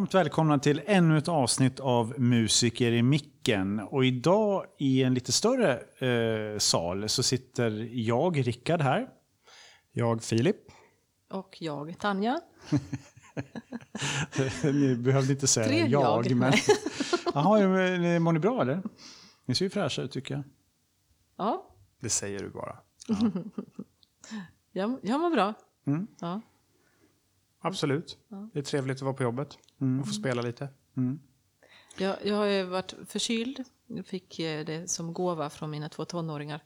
Varmt välkomna till ännu ett avsnitt av Musiker i micken. Och idag i en lite större eh, sal så sitter jag, Rickard här. Jag, Filip. Och jag, Tanja. ni behövde inte säga Tre jag. jag, men... Jaha, mår ni bra eller? Ni ser ju fräscha ut tycker jag. Ja, Det säger du bara. jag, jag mår bra. Mm. Ja. Absolut. Det är trevligt att vara på jobbet och få spela lite. Jag, jag har ju varit förkyld. Jag fick eh, det som gåva från mina två tonåringar.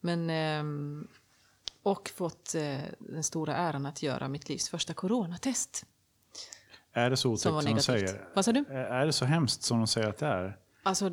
Men, ehm, och fått eh, den stora äran att göra mitt livs första coronatest. Är det så Som otäckt var som de säger? Vad sa du? Är det så hemskt som de säger att det är? Alltså,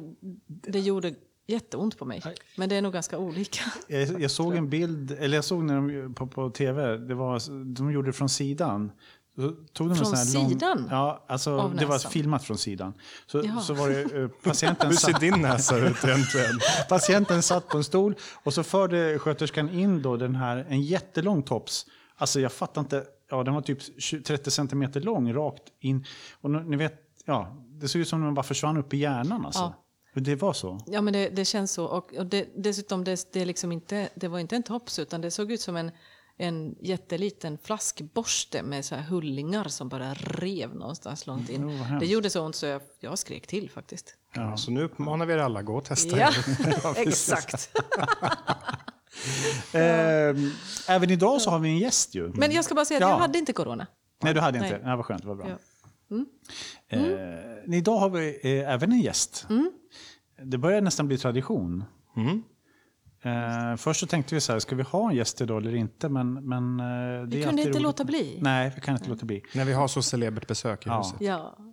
det gjorde jätteont på mig. Men det är nog ganska olika. Jag, jag såg en bild, eller jag såg när de, på, på tv, det var, de gjorde det från sidan. Tog de en Från sån här sidan? Lång, ja, alltså Av det var filmat från sidan. Så, Ja. så var det eh, patienten Hur ser satt, din näsa ut egentligen? patienten satt på en stol och så förde sköterskan in då den här, en jättelång tops. Alltså jag fattar inte, ja den var typ 20, 30 centimeter lång rakt in. Och ni vet, ja, det såg ut som när man bara försvann upp i hjärnan alltså. Ja. Det var så? Ja, men det, det känns så. Och, och det, dessutom, det, det, är liksom inte, det var inte en tops, utan det såg ut som en, en jätteliten flaskborste med så här hullingar som bara rev någonstans långt in. Oh, det gjorde så ont så jag, jag skrek till faktiskt. Ja. Så nu uppmanar vi er alla, gå och testa Ja, exakt. Ehm, även idag så har vi en gäst ju. Men jag ska bara säga att Ja. jag hade inte corona. Nej, du hade inte. Nej. Nej. vad skönt, vad bra. Ja. Eh, idag har vi eh, även en gäst. Det börjar nästan bli tradition. Mm. Eh, först så tänkte vi så här, ska vi ha en gäst idag eller inte? Men, men, eh, det Vi kunde inte roligt. låta bli. Nej, vi kan inte låta bli. När vi har så celebert besök i Ja. huset. Ja.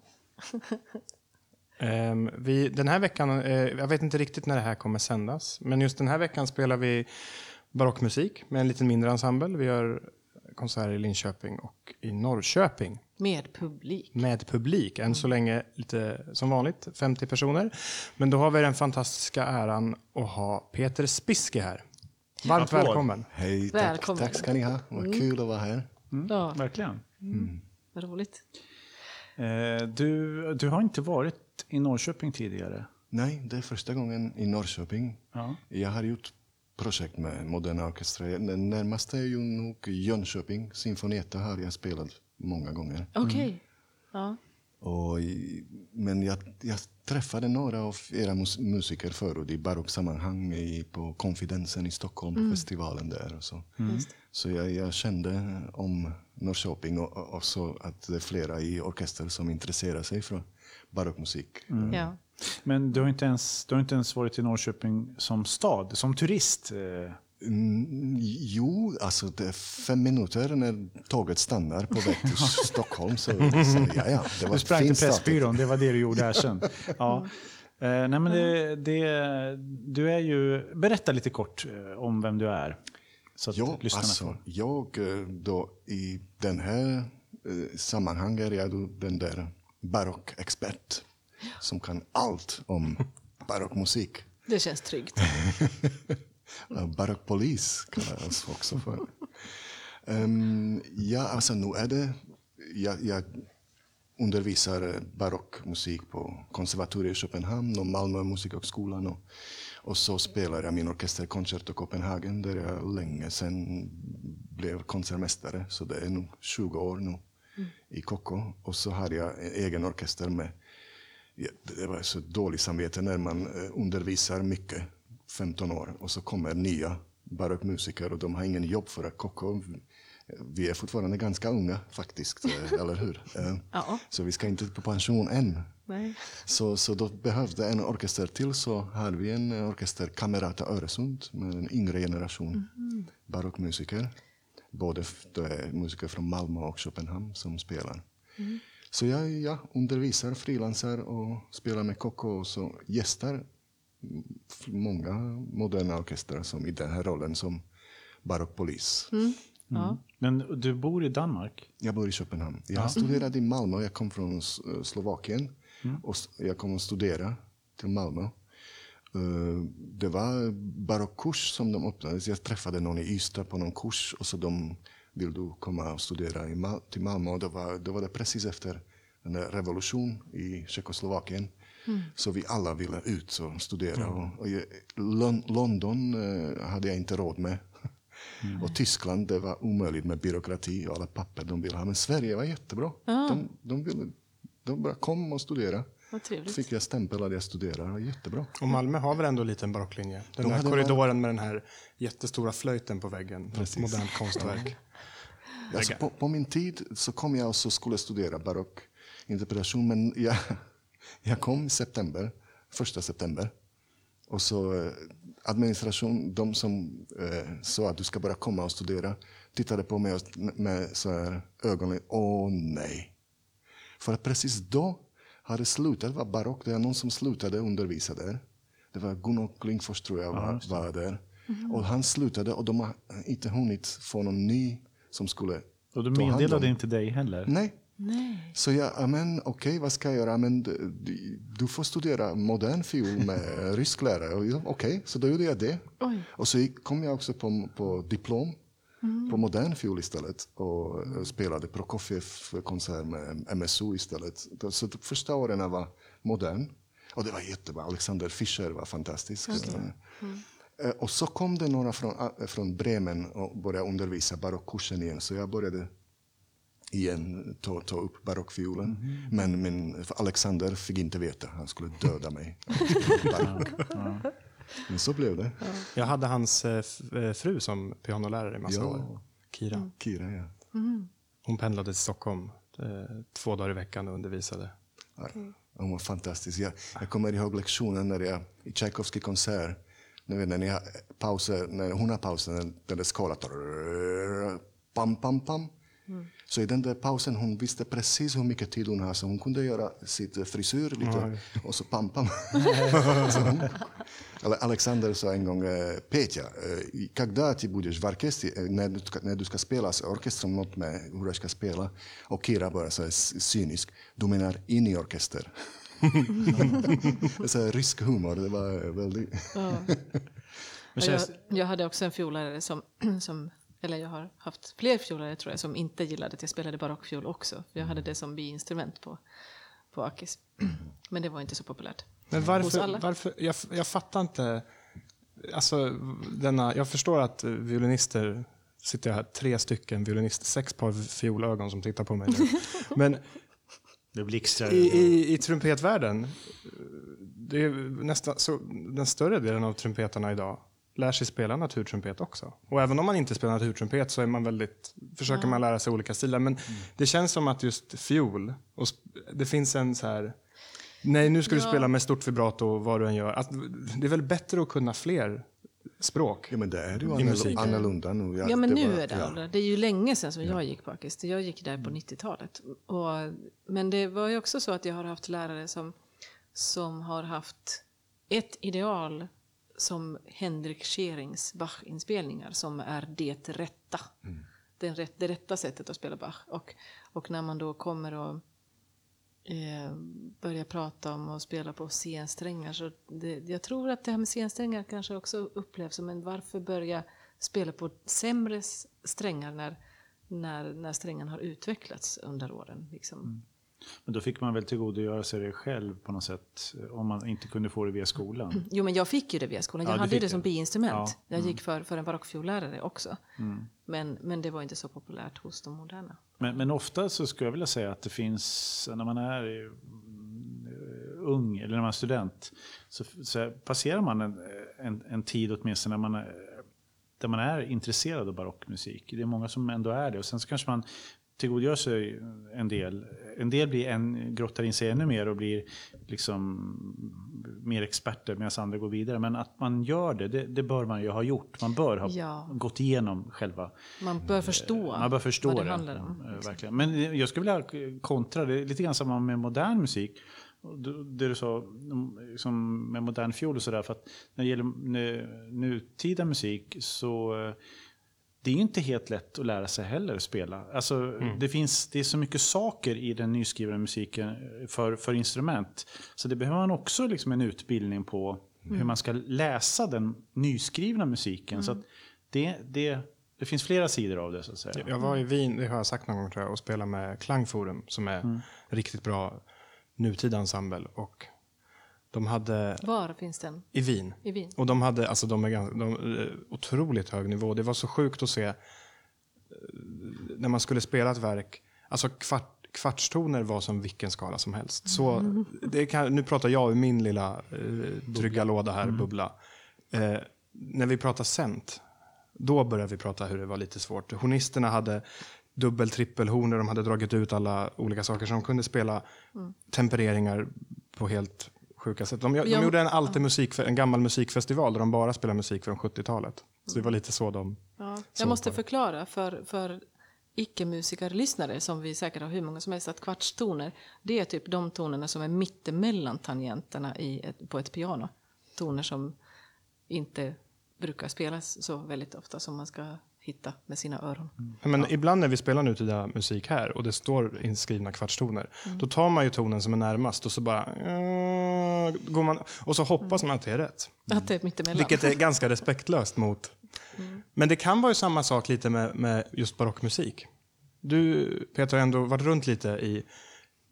Ehm, vi, den här veckan, eh, jag vet inte riktigt när det här kommer sändas, men just den här veckan spelar vi barockmusik med en lite mindre ensemble. Vi gör konserter i Linköping och i Norrköping Med publik. med publik. Än så länge lite som vanligt, 50 personer. Men då har vi den fantastiska äran att ha Peter Spiske här. Varmt Applåd. välkommen. Hej, tack, Välkommen. tack ska ni ha. Vad kul att vara här. Ja, Verkligen. vad roligt. Eh, du, du har inte varit i Norrköping tidigare. Nej, det är första gången i Norrköping. Ja. Jag har gjort projekt med Moderna Orkestrar. Den närmaste är ju nog Jönköping. Sinfonietta har jag spelat många gånger. Okej. Ja. Och i, men jag, jag träffade några av era mus, musiker förut i barocksammanhang i, på Konfidensen i Stockholm, festivalen där. Och så Just. så jag, jag kände om Norrköping och, och också att det är flera i orkester som intresserar sig för barockmusik. Ja. Men du har, inte ens, du har inte ens varit i Norrköping som stad, som turist. Mm, jo, alltså det är fem minuter när tåget stannar på väg till Stockholm. Så, så ja, ja, det var Du sprang till. Pressbyrån, det var det du gjorde här sen. Ja. Eh, nej men det, det, du är ju, berätta lite kort eh, om vem du är. Så att Ja, alltså, får. jag eh, då i den här sammanhanget är jag då den där barockexpert som kan allt om barockmusik. Det känns tryggt. Eh, Barockpolis kallar jag oss också för. Um, ja, alltså nu är det... Jag, jag undervisar barockmusik på konservatoriet i Köpenhamn och Malmö musikhögskolan. Och, och så spelar jag min orkester Concerto Copenhagen där jag länge sedan blev konsertmästare. Så det är nog 20 år nu i Koko. Och så har jag en egen orkester med Ja, det var så dåligt samvete när man eh, undervisar mycket, 15 år, och så kommer nya barockmusiker och de har ingen jobb för att Koko. Vi är fortfarande ganska unga faktiskt, eh, eller hur? Eh, Ja. Så vi ska inte på pension än. Nej. Så, så då behövde en orkester till, så har vi en orkester, Kamerata Öresund, med en yngre generation barockmusiker. Både musiker från Malmö och Köpenhamn som spelar. Så jag, jag undervisar, frilansar och spelar med Koko och så gästar mm, många moderna orkestrar som i den här rollen som barockpolis. Ja. Men du bor i Danmark? Jag bor i Köpenhamn. Jag har studerat i Malmö. Jag kom från eh, Slovakien. Och s- jag kom och studera till Malmö. Eh, Det var barockkurs som de öppnade. Jag träffade någon i Ystad på någon kurs och så de vill du komma och studera i Mal- till Malmö. Och då var, då var det precis efter en revolution i Tjeckoslovakien. Mm. Så vi alla ville ut och studera. Och, och i Lon London eh, hade jag inte råd med. Mm. Och Tyskland, det var omöjligt med byråkrati och alla papper de ville ha. Men Sverige var jättebra. De, de, ville, de bara kom och studera. Trevligt. Fick jag stämpel att jag studerar. Jättebra. Och Malmö har väl ändå en barocklinje? Den De hade korridoren med den här jättestora flöjten på väggen. Ett modernt konstverk. Alltså, på, på min tid så kom jag och så skulle studera barockinterpretation. Men jag, jag kom i september, första september. Och så eh, administration, de som eh, sa att du ska bara komma och studera, tittade på mig och, med så här ögonen. Åh nej. För att precis då hade slutat vara barock. Det var någon som slutade undervisa där. Det var Gunnar Klingfors tror jag var, var där. Och han slutade och de har inte hunnit få någon ny som skulle Och de meddelade inte dig heller? Nej. Nej. Så jag, ja, men okej, vad ska jag göra? Men du, du- får studera modern fiol med rysk lärare. Okej, så då gjorde jag det. Oj. Och så kom jag också på, på diplom på modern fiol istället och eh, spelade Prokofjev-konsert med MSO istället. Så de första åren var modern. Och det var jättebra. Alexander Fischer var fantastisk. Eh, Och så kom det några från, eh, från Bremen och började undervisa barockkursen igen. Så jag började igen ta, ta upp barockfiolen. Men min, för Alexander fick inte veta. Han skulle döda mig. Men så blev det. Jag hade hans eh, eh, fru som pianolärare i massa Ja. år. Kira. Kira, ja. Hon pendlade till Stockholm eh, två dagar i veckan och undervisade. Ja, Hon var fantastisk. Jag, jag kommer ihåg lektionen när jag, i Tchaikovsky konsert. Ni när ni pauser, när hon har pauser, när den där skalan. Pam, pam, pam. Så i den där pausen hon visste precis hur mycket tid hon har så hon kunde göra sitt frisyr lite och så pam, pam. så hon, Ale- Alexander sa en gång, eh, Petja, eh, когда ты будешь в оркестре, eh, när du, ska, när du ska spela så orkestern något med hur jag ska spela och Kira bara så här c- cynisk, du menar in i orkester. så här rysk humor, det var eh, väldigt... Men Ja, känns, jag, jag hade också en fiolare som, som, eller jag har haft fler fiolare tror jag, som inte gillade att jag spelade barockfiol också. Jag hade det som biinstrument på, på Akis. Men det var inte så populärt. Men Hos varför, alla. varför jag, jag fattar inte. Alltså, denna, jag förstår att violinister, sitter jag här, tre stycken violinister, sex par fiolögon som tittar på mig nu. Men det blixtrar. i, i, i trumpetvärlden, det är nästan, så, den större delen av trumpetarna idag lär sig spela naturtrumpet också. Och även om man inte spelar naturtrumpet så är man väldigt, försöker man lära sig olika stilar. Men det känns som att just fiol, och det finns en så här Nej, nu ska du Ja. spela med stort vibrato vad du än gör. Att, det är väl bättre att kunna fler språk? Ja, men det är ju annorlunda, annorlunda nu. Ja, men nu var- är det ja. annorlunda. Det är ju länge sedan som jag gick på Akis. Jag gick där på 90-talet. Och, men det var ju också så att jag har haft lärare som, som har haft ett ideal som Henrik Scherings Bach-inspelningar som är det rätta. Den rätt, det rätta sättet att spela Bach. Och, och när man då kommer och eh, börjar prata om att spela på C-strängar så det, jag tror att det här med C-strängar kanske också upplevs som en varför börja spela på sämre strängar när, när, när strängen har utvecklats under åren. Liksom. Men då fick man väl tillgodogöra sig det själv på något sätt. Om man inte kunde få det via skolan. Jo, men jag fick ju det via skolan. Jag Ja, hade fick det som det. biinstrument. Ja, Jag gick för, för en barockfiollärare också. Men, men det var inte så populärt hos de moderna. Men, men ofta så skulle jag vilja säga att det finns, när man är eh, ung eller när man är student, så, så passerar man en, en, en tid åtminstone när man, är- där man är intresserad av barockmusik. Det är många som ändå är det. Och sen så kanske man tillgodogör sig en del. En del blir en, grottar in sig ännu mer och blir liksom mer experter medan andra går vidare. Men att man gör det, det, det bör man ju ha gjort. Man bör ha Ja. gått igenom själva Man bör förstå, man bör förstå vad det. det handlar om. Eh, Verkligen. Men jag skulle vilja kontra, det lite grann samma med modern musik. Det du sa mm, liksom med modern fiol och sådär. För att när det gäller nu- nutida musik så eh, det är ju inte helt lätt att lära sig heller att spela. Alltså, det, finns, det är så mycket saker i den nyskrivna musiken för, för instrument. Så det behöver man också liksom en utbildning på hur man ska läsa den nyskrivna musiken. Så att det, det, det finns flera sidor av det så att säga. Jag var i Wien, det har jag sagt någon gång tror jag, och spelade med Klangforum som är riktigt bra nutida ensemble. Och de hade Var finns den? i Wien. I Wien? Och de hade, alltså de är ganska, de, eh, otroligt hög nivå. Det var så sjukt att se eh, när man skulle spela ett verk, alltså kvart, kvartstoner var som vilken skala som helst. Så det kan, nu pratar jag ur min lilla eh, trygga låda här, bubbla. Eh, när vi pratar cent, då började vi prata hur det var lite svårt. Hornisterna hade dubbel trippelhorner, de hade dragit ut alla olika saker så de kunde spela tempereringar på helt sjuka sätt. De, de Ja, gjorde en, alltid musik, en gammal musikfestival där de bara spelade musik från 70-talet. Så det var lite så de... Ja. Jag måste det. förklara för, för icke-musikerlyssnare, som vi säkert har hur många som helst, att kvartstoner, det är typ de tonerna som är mittemellan tangenterna i ett, på ett piano. Toner som inte brukar spelas så väldigt ofta som man ska hitta med sina öron. Men ibland när vi spelar nutida musik här och det står inskrivna kvartstoner, då tar man ju tonen som är närmast och så bara... eh, går man, och så hoppas man att det är rätt. Att det är mittemellan. Vilket är ganska respektlöst mot... Men det kan vara ju samma sak lite med, med just barockmusik. Du, Peter, har ändå varit runt lite i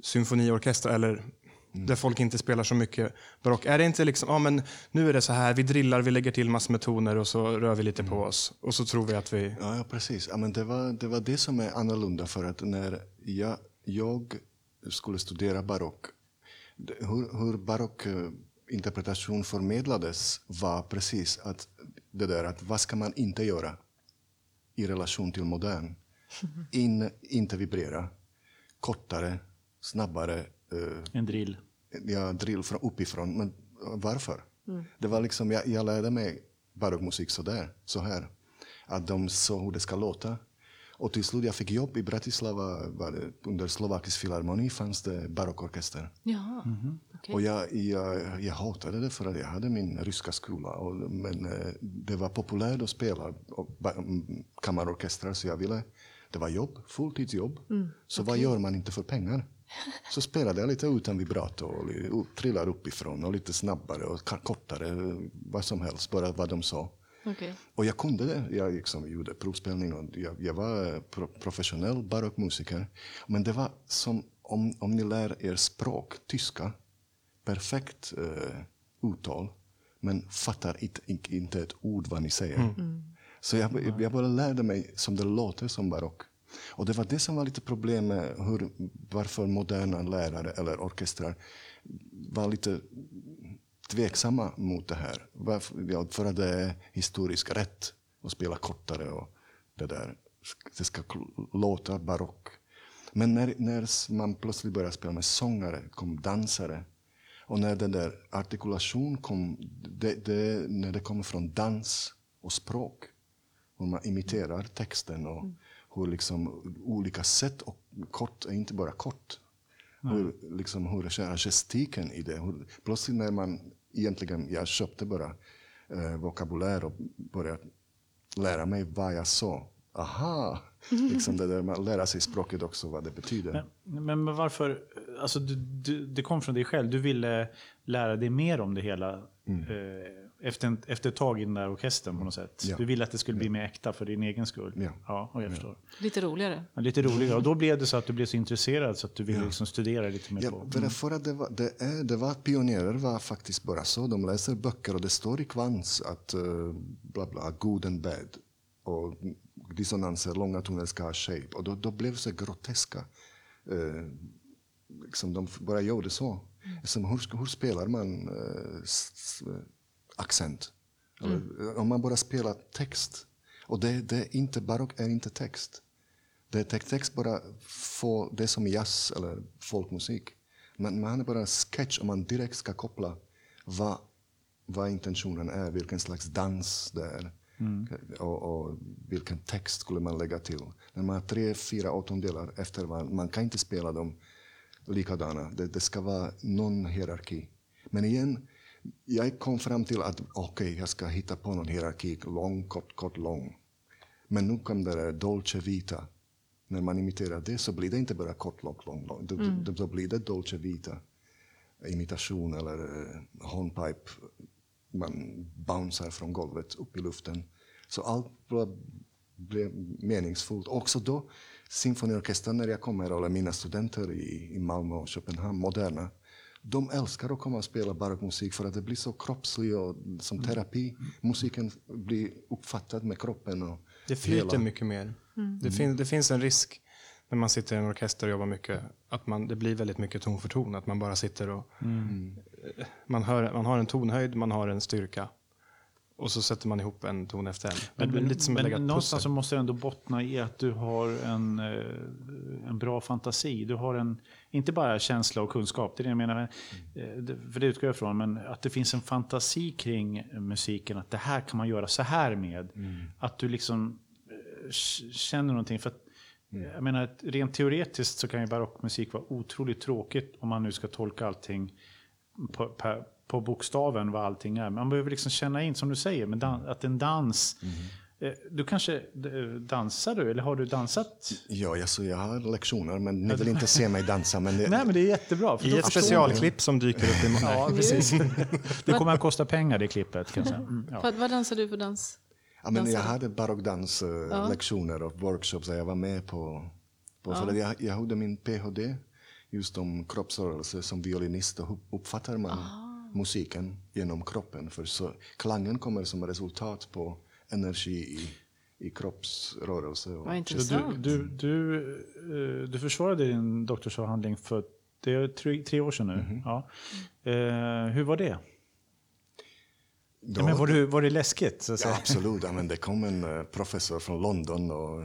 symfoniorkester eller där folk inte spelar så mycket barock. Är det inte liksom, ja men nu är det så här, vi drillar, vi lägger till massor med toner och så rör vi lite på oss och så tror vi att vi... Ja, ja precis. Ja, men det, var, det var det som är annorlunda för att när jag, jag skulle studera barock, hur, hur barockinterpretation förmedlades var precis att det där att vad ska man inte göra i relation till modern? In, inte vibrera, kortare, snabbare, En drill. jag drill från uppifrån. Men varför? Det var liksom, jag, jag lärde mig barockmusik så där, så här. Att de sa hur det ska låta. Och till slut jag fick jobb i Bratislava, var det, under Slovakisk filharmoni fanns det barockorkester. Jaha, okej. Och jag, jag, jag hatade det för att jag hade min ryska skola. Och, men eh, det var populärt att spela mm, kammarorkestrar så jag ville, det var jobb, fulltidsjobb. så vad gör man inte för pengar? Så spelade jag lite utan vibrato och trillade uppifrån och lite snabbare och kortare, vad som helst, bara vad de sa. Okej. Och jag kunde det. Jag liksom gjorde provspelning och jag, jag var pro professionell barockmusiker. Men det var som om, om ni lär er språk, tyska, perfekt eh, uttal, men fattar inte, inte- ett ord vad ni säger. Så jag, jag bara lärde mig som det låter som barock. Och det var det som var lite problem med hur, varför moderna lärare eller orkestrar var lite tveksamma mot det här. Varför, ja, för att det är historiskt rätt att spela kortare och det där. Det ska låta barock. Men när, när man plötsligt började spela med sångare, kom dansare. Och när den där artikulation kom, det, det, när det kommer från dans och språk. Och man imiterar texten och mm hur liksom olika sätt och kort är inte bara kort. Hur, liksom, hur är gestiken i det? Hur, plötsligt när man egentligen, jag köpte bara eh, vokabulär och började lära mig vad jag sa. Aha! liksom det där, man lära sig språket också, vad det betyder. Men, men varför, alltså du, du, det kom från dig själv, du ville lära dig mer om det hela eh, efter, en, efter ett tag i den där orkestern på något sätt. Ja. Du ville att det skulle bli mer äkta för din egen skull. Ja. ja och jag förstår. Lite roligare. Ja, lite roligare. Och då blev det så att du blev så intresserad så att du ville liksom studera lite mer Ja, på... för, för att det var, det, är, det var pionjärer var faktiskt bara så. De läser böcker och det står i kvans att uh, bla bla, good and bad. Och dissonanser, långa toner ska ha shape. Och då, då blev det så groteska. Uh, liksom de bara gjorde så. Som, hur, hur spelar man uh, accent? Eller, Om man bara spelar text. Och det, det är inte, barock är inte text. Det är text, bara få det som jazz eller folkmusik. Men man är bara en sketch om man direkt ska koppla vad, vad intentionen är, vilken slags dans det är. Och, och vilken text skulle man lägga till. När man har tre, fyra åttondelar efter varandra, man kan inte spela dem likadana. Det, det ska vara någon hierarki. Men igen, jag kom fram till att okej, jag ska hitta på någon hierarki, lång, kort, kort, lång. Men nu kom det där Dolce Vita. När man imiterar det så blir det inte bara kort, lång, lång, lång. Då, då, då blir det Dolce Vita. Imitation eller uh, hornpipe. Man bouncear från golvet upp i luften. Så allt blev meningsfullt. Också då, symfoniorkestern när jag kommer, eller mina studenter i, i Malmö och Köpenhamn, moderna, de älskar att komma och spela barockmusik för att det blir så kroppsligt och som terapi. Musiken blir uppfattad med kroppen. Och Det flyter hela- mycket mer. Det, fin, det finns en risk när man sitter i en orkester och jobbar mycket, att man, det blir väldigt mycket ton för ton. Att man bara sitter och... eh, Man, hör, man har en tonhöjd, man har en styrka. Och så sätter man ihop en ton efter en. Men, blir lite som men någonstans så måste det ändå bottna i att du har en, eh, en bra fantasi. Du har en, inte bara känsla och kunskap, det är det jag menar. eh, För det utgår jag ifrån, men att det finns en fantasi kring musiken. Att det här kan man göra så här med. Att du liksom eh, känner någonting. För att, jag menar, rent teoretiskt så kan ju barockmusik vara otroligt tråkigt om man nu ska tolka allting på bokstaven vad allting är. Man behöver liksom känna in, som du säger, med dan- att en dans... Eh, Du kanske eh, dansar du, eller har du dansat? Ja, alltså, jag har lektioner, men ni vill inte se mig dansa. Men det, Nej, men det är jättebra. För I ett specialklipp som dyker upp i... Ja, precis. Det kommer att kosta pengar det klippet. Kan jag säga. Mm, ja. Vad, dansar du för dans? Ja, men jag hade barockdanslektioner och workshops där jag var med på. på för att jag, jag hade min PhD just om kroppsrörelse som violinist och hur uppfattar man musiken genom kroppen. För så, klangen kommer som resultat på energi i, i kroppsrörelse. Och, Vad Så du, intressant. du, du, eh, du försvarade din doktorsavhandling för det är tre, tre år sedan nu. Ja. Eh, hur var det? Då- Ja, men var, du, var det läskigt? Så att Ja, säga? absolut. Ja, men det kom en eh, professor från London och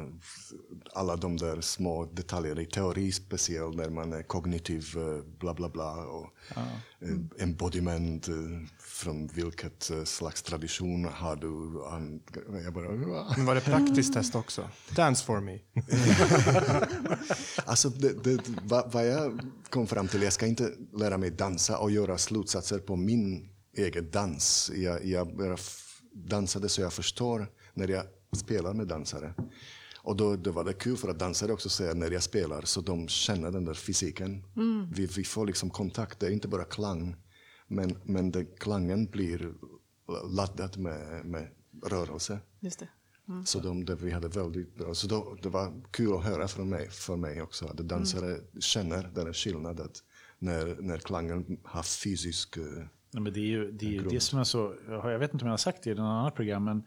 alla de där små detaljerna i teori speciellt när man är kognitiv eh, bla bla bla och eh, embodiment från vilket slags tradition har du? Jag bara, var det praktiskt test också? Dance for me. Alltså, det, det, vad, vad jag kom fram till, jag ska inte lära mig dansa och göra slutsatser på min egen dans. Jag, jag dansade så jag förstår när jag spelar med dansare. Och då, då var det kul för att dansare också säger när jag spelar så de känner den där fysiken. Vi, vi får liksom kontakt, det är inte bara klang. Men, men det, klangen blir laddad med, med rörelse. Just det. Så de, det, vi hade väldigt bra. Så då, det var kul att höra från mig, för mig också. Att dansare känner den här skillnaden. När, när klangen har fysisk... eh, Nej, men det är ju det, är det som är så, jag vet inte om jag har sagt det i något annat program, men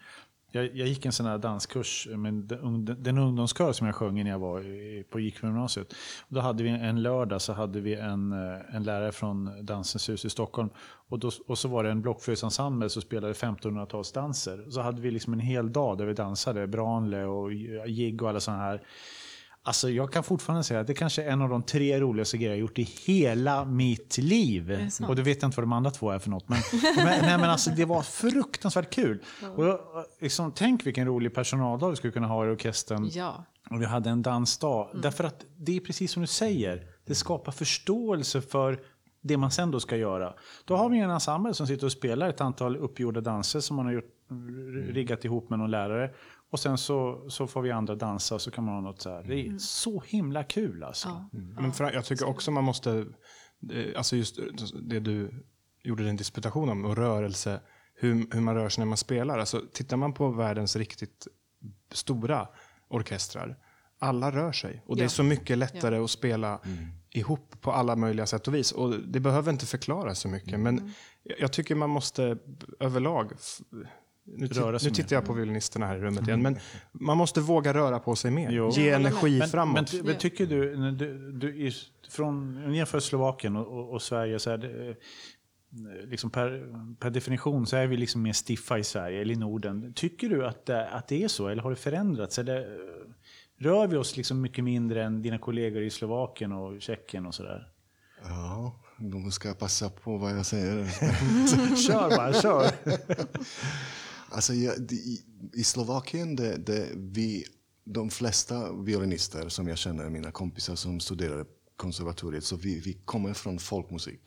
jag, jag gick en sån här danskurs med den, den ungdomskör som jag sjöng när jag var i- på gymnasiet. Då hade vi en lördag så hade vi en, eh, en lärare från Dansens hus i Stockholm. Och, då, och så var det en blockflöjtsensemble som spelade 1500-talsdanser. Så hade vi liksom en hel dag där vi dansade, Branle och jigg och alla sådana här. Alltså jag kan fortfarande säga att det kanske är en av de tre roligaste grejer jag gjort i hela mitt liv. Och du vet jag inte vad de andra två är för något. Men, men, nej, men alltså, det var fruktansvärt kul. Och jag, liksom, tänk vilken rolig personaldag vi skulle kunna ha i orkestern. Ja. Och vi hade en dansdag. Därför att det är precis som du säger. Det skapar förståelse för det man sen då ska göra. Då har vi en ensemble som sitter och spelar ett antal uppgjorda danser som man har gjort, riggat ihop med någon lärare. Och sen så, så får vi andra dansa och så kan man ha något så här. Det är så himla kul alltså. ja. Men för, jag tycker också man måste, eh, alltså just det du gjorde din disputation om, och rörelse, hur, hur man rör sig när man spelar. Alltså, tittar man på världens riktigt stora orkestrar, alla rör sig. Och det är Ja. så mycket lättare att spela ihop på alla möjliga sätt och vis. Och det behöver inte förklara så mycket. Men jag tycker man måste överlag, nu, Röra sig nu tittar jag på violinisterna här i rummet igen, men man måste våga röra på sig mer. Jo. Ge energi Men, framåt. men, men tycker du, du, du är från, jämför Slovakien och, och, och Sverige, så är det, eh, liksom per, per definition så är vi liksom mer stiffa i Sverige, eller i Norden. Tycker du att det, att det är så, eller har det förändrats? Eller eh, rör vi oss liksom mycket mindre än dina kollegor i Slovakien och Tjeckien och sådär? Ja, då ska jag passa på vad jag säger. Kör bara, kör! Alltså, jag, det- i, I Slovakien, det, det, vi, de flesta violinister som jag känner, mina kompisar som studerar konservatoriet, så vi, vi kommer från folkmusik.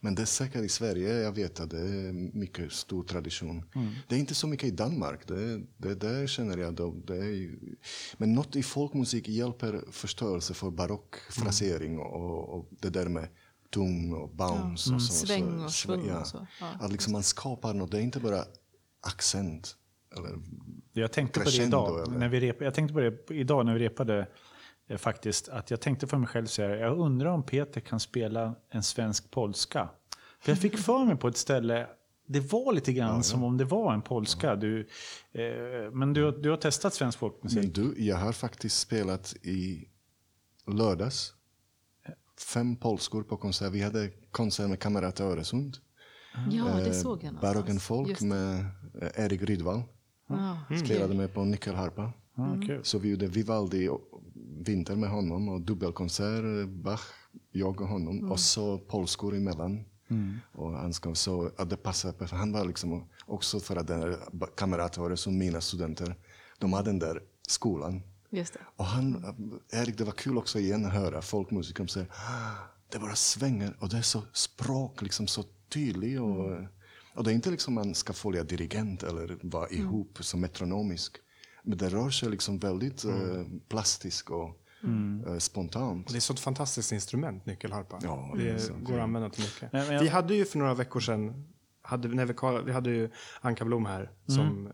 Men det är säkert i Sverige, jag vet att det är mycket stor tradition. Det är inte så mycket i Danmark, det, det där känner jag. Då, det är, men något i folkmusik hjälper förstörelse för barock frasering och, och det där med tung och bounce. Och så, Sväng så, och sväng- svung och så. Ja, att liksom man skapar något, det är inte bara accent eller Jag tänkte på det idag, eller? när vi rep, jag tänkte på det idag när vi repade eh, faktiskt, att jag tänkte för mig själv så här, jag undrar om Peter kan spela en svensk polska. För jag fick för mig på ett ställe, det var lite grann som om det var en polska. Du, eh, men du, du har testat svensk folkmusik? Men du, jag har faktiskt spelat i lördags. Fem polskor på konsert. Vi hade konsert med Kamerata Öresund. Ja, det Eh, såg jag Barocken folk med eh, Erik Rydvall. Ja, Spelade med på nyckelharpa. Ja, kul. Så vi gjorde Vivaldi vinter med honom och dubbelkonsert, Bach, jag och honom. Och så polskor emellan. Och han ska, så att det passade, för han var liksom också för att den kamrater som mina studenter, de hade den där skolan. Just det. Och han, Erik, det var kul också igen att höra folkmusiker som säger "Ah, det bara svänger och det är så språk liksom så tydlig och, och det är inte liksom man ska följa dirigent eller vara ihop som metronomisk. Men det rör sig liksom väldigt eh, plastiskt och eh, spontant. Det är ett sånt fantastiskt instrument, nyckelharpa. Ja, det det går att använda till mycket. Nej, jag- Vi hade ju för några veckor sedan, hade, när vi, hade ju Anka Blom här som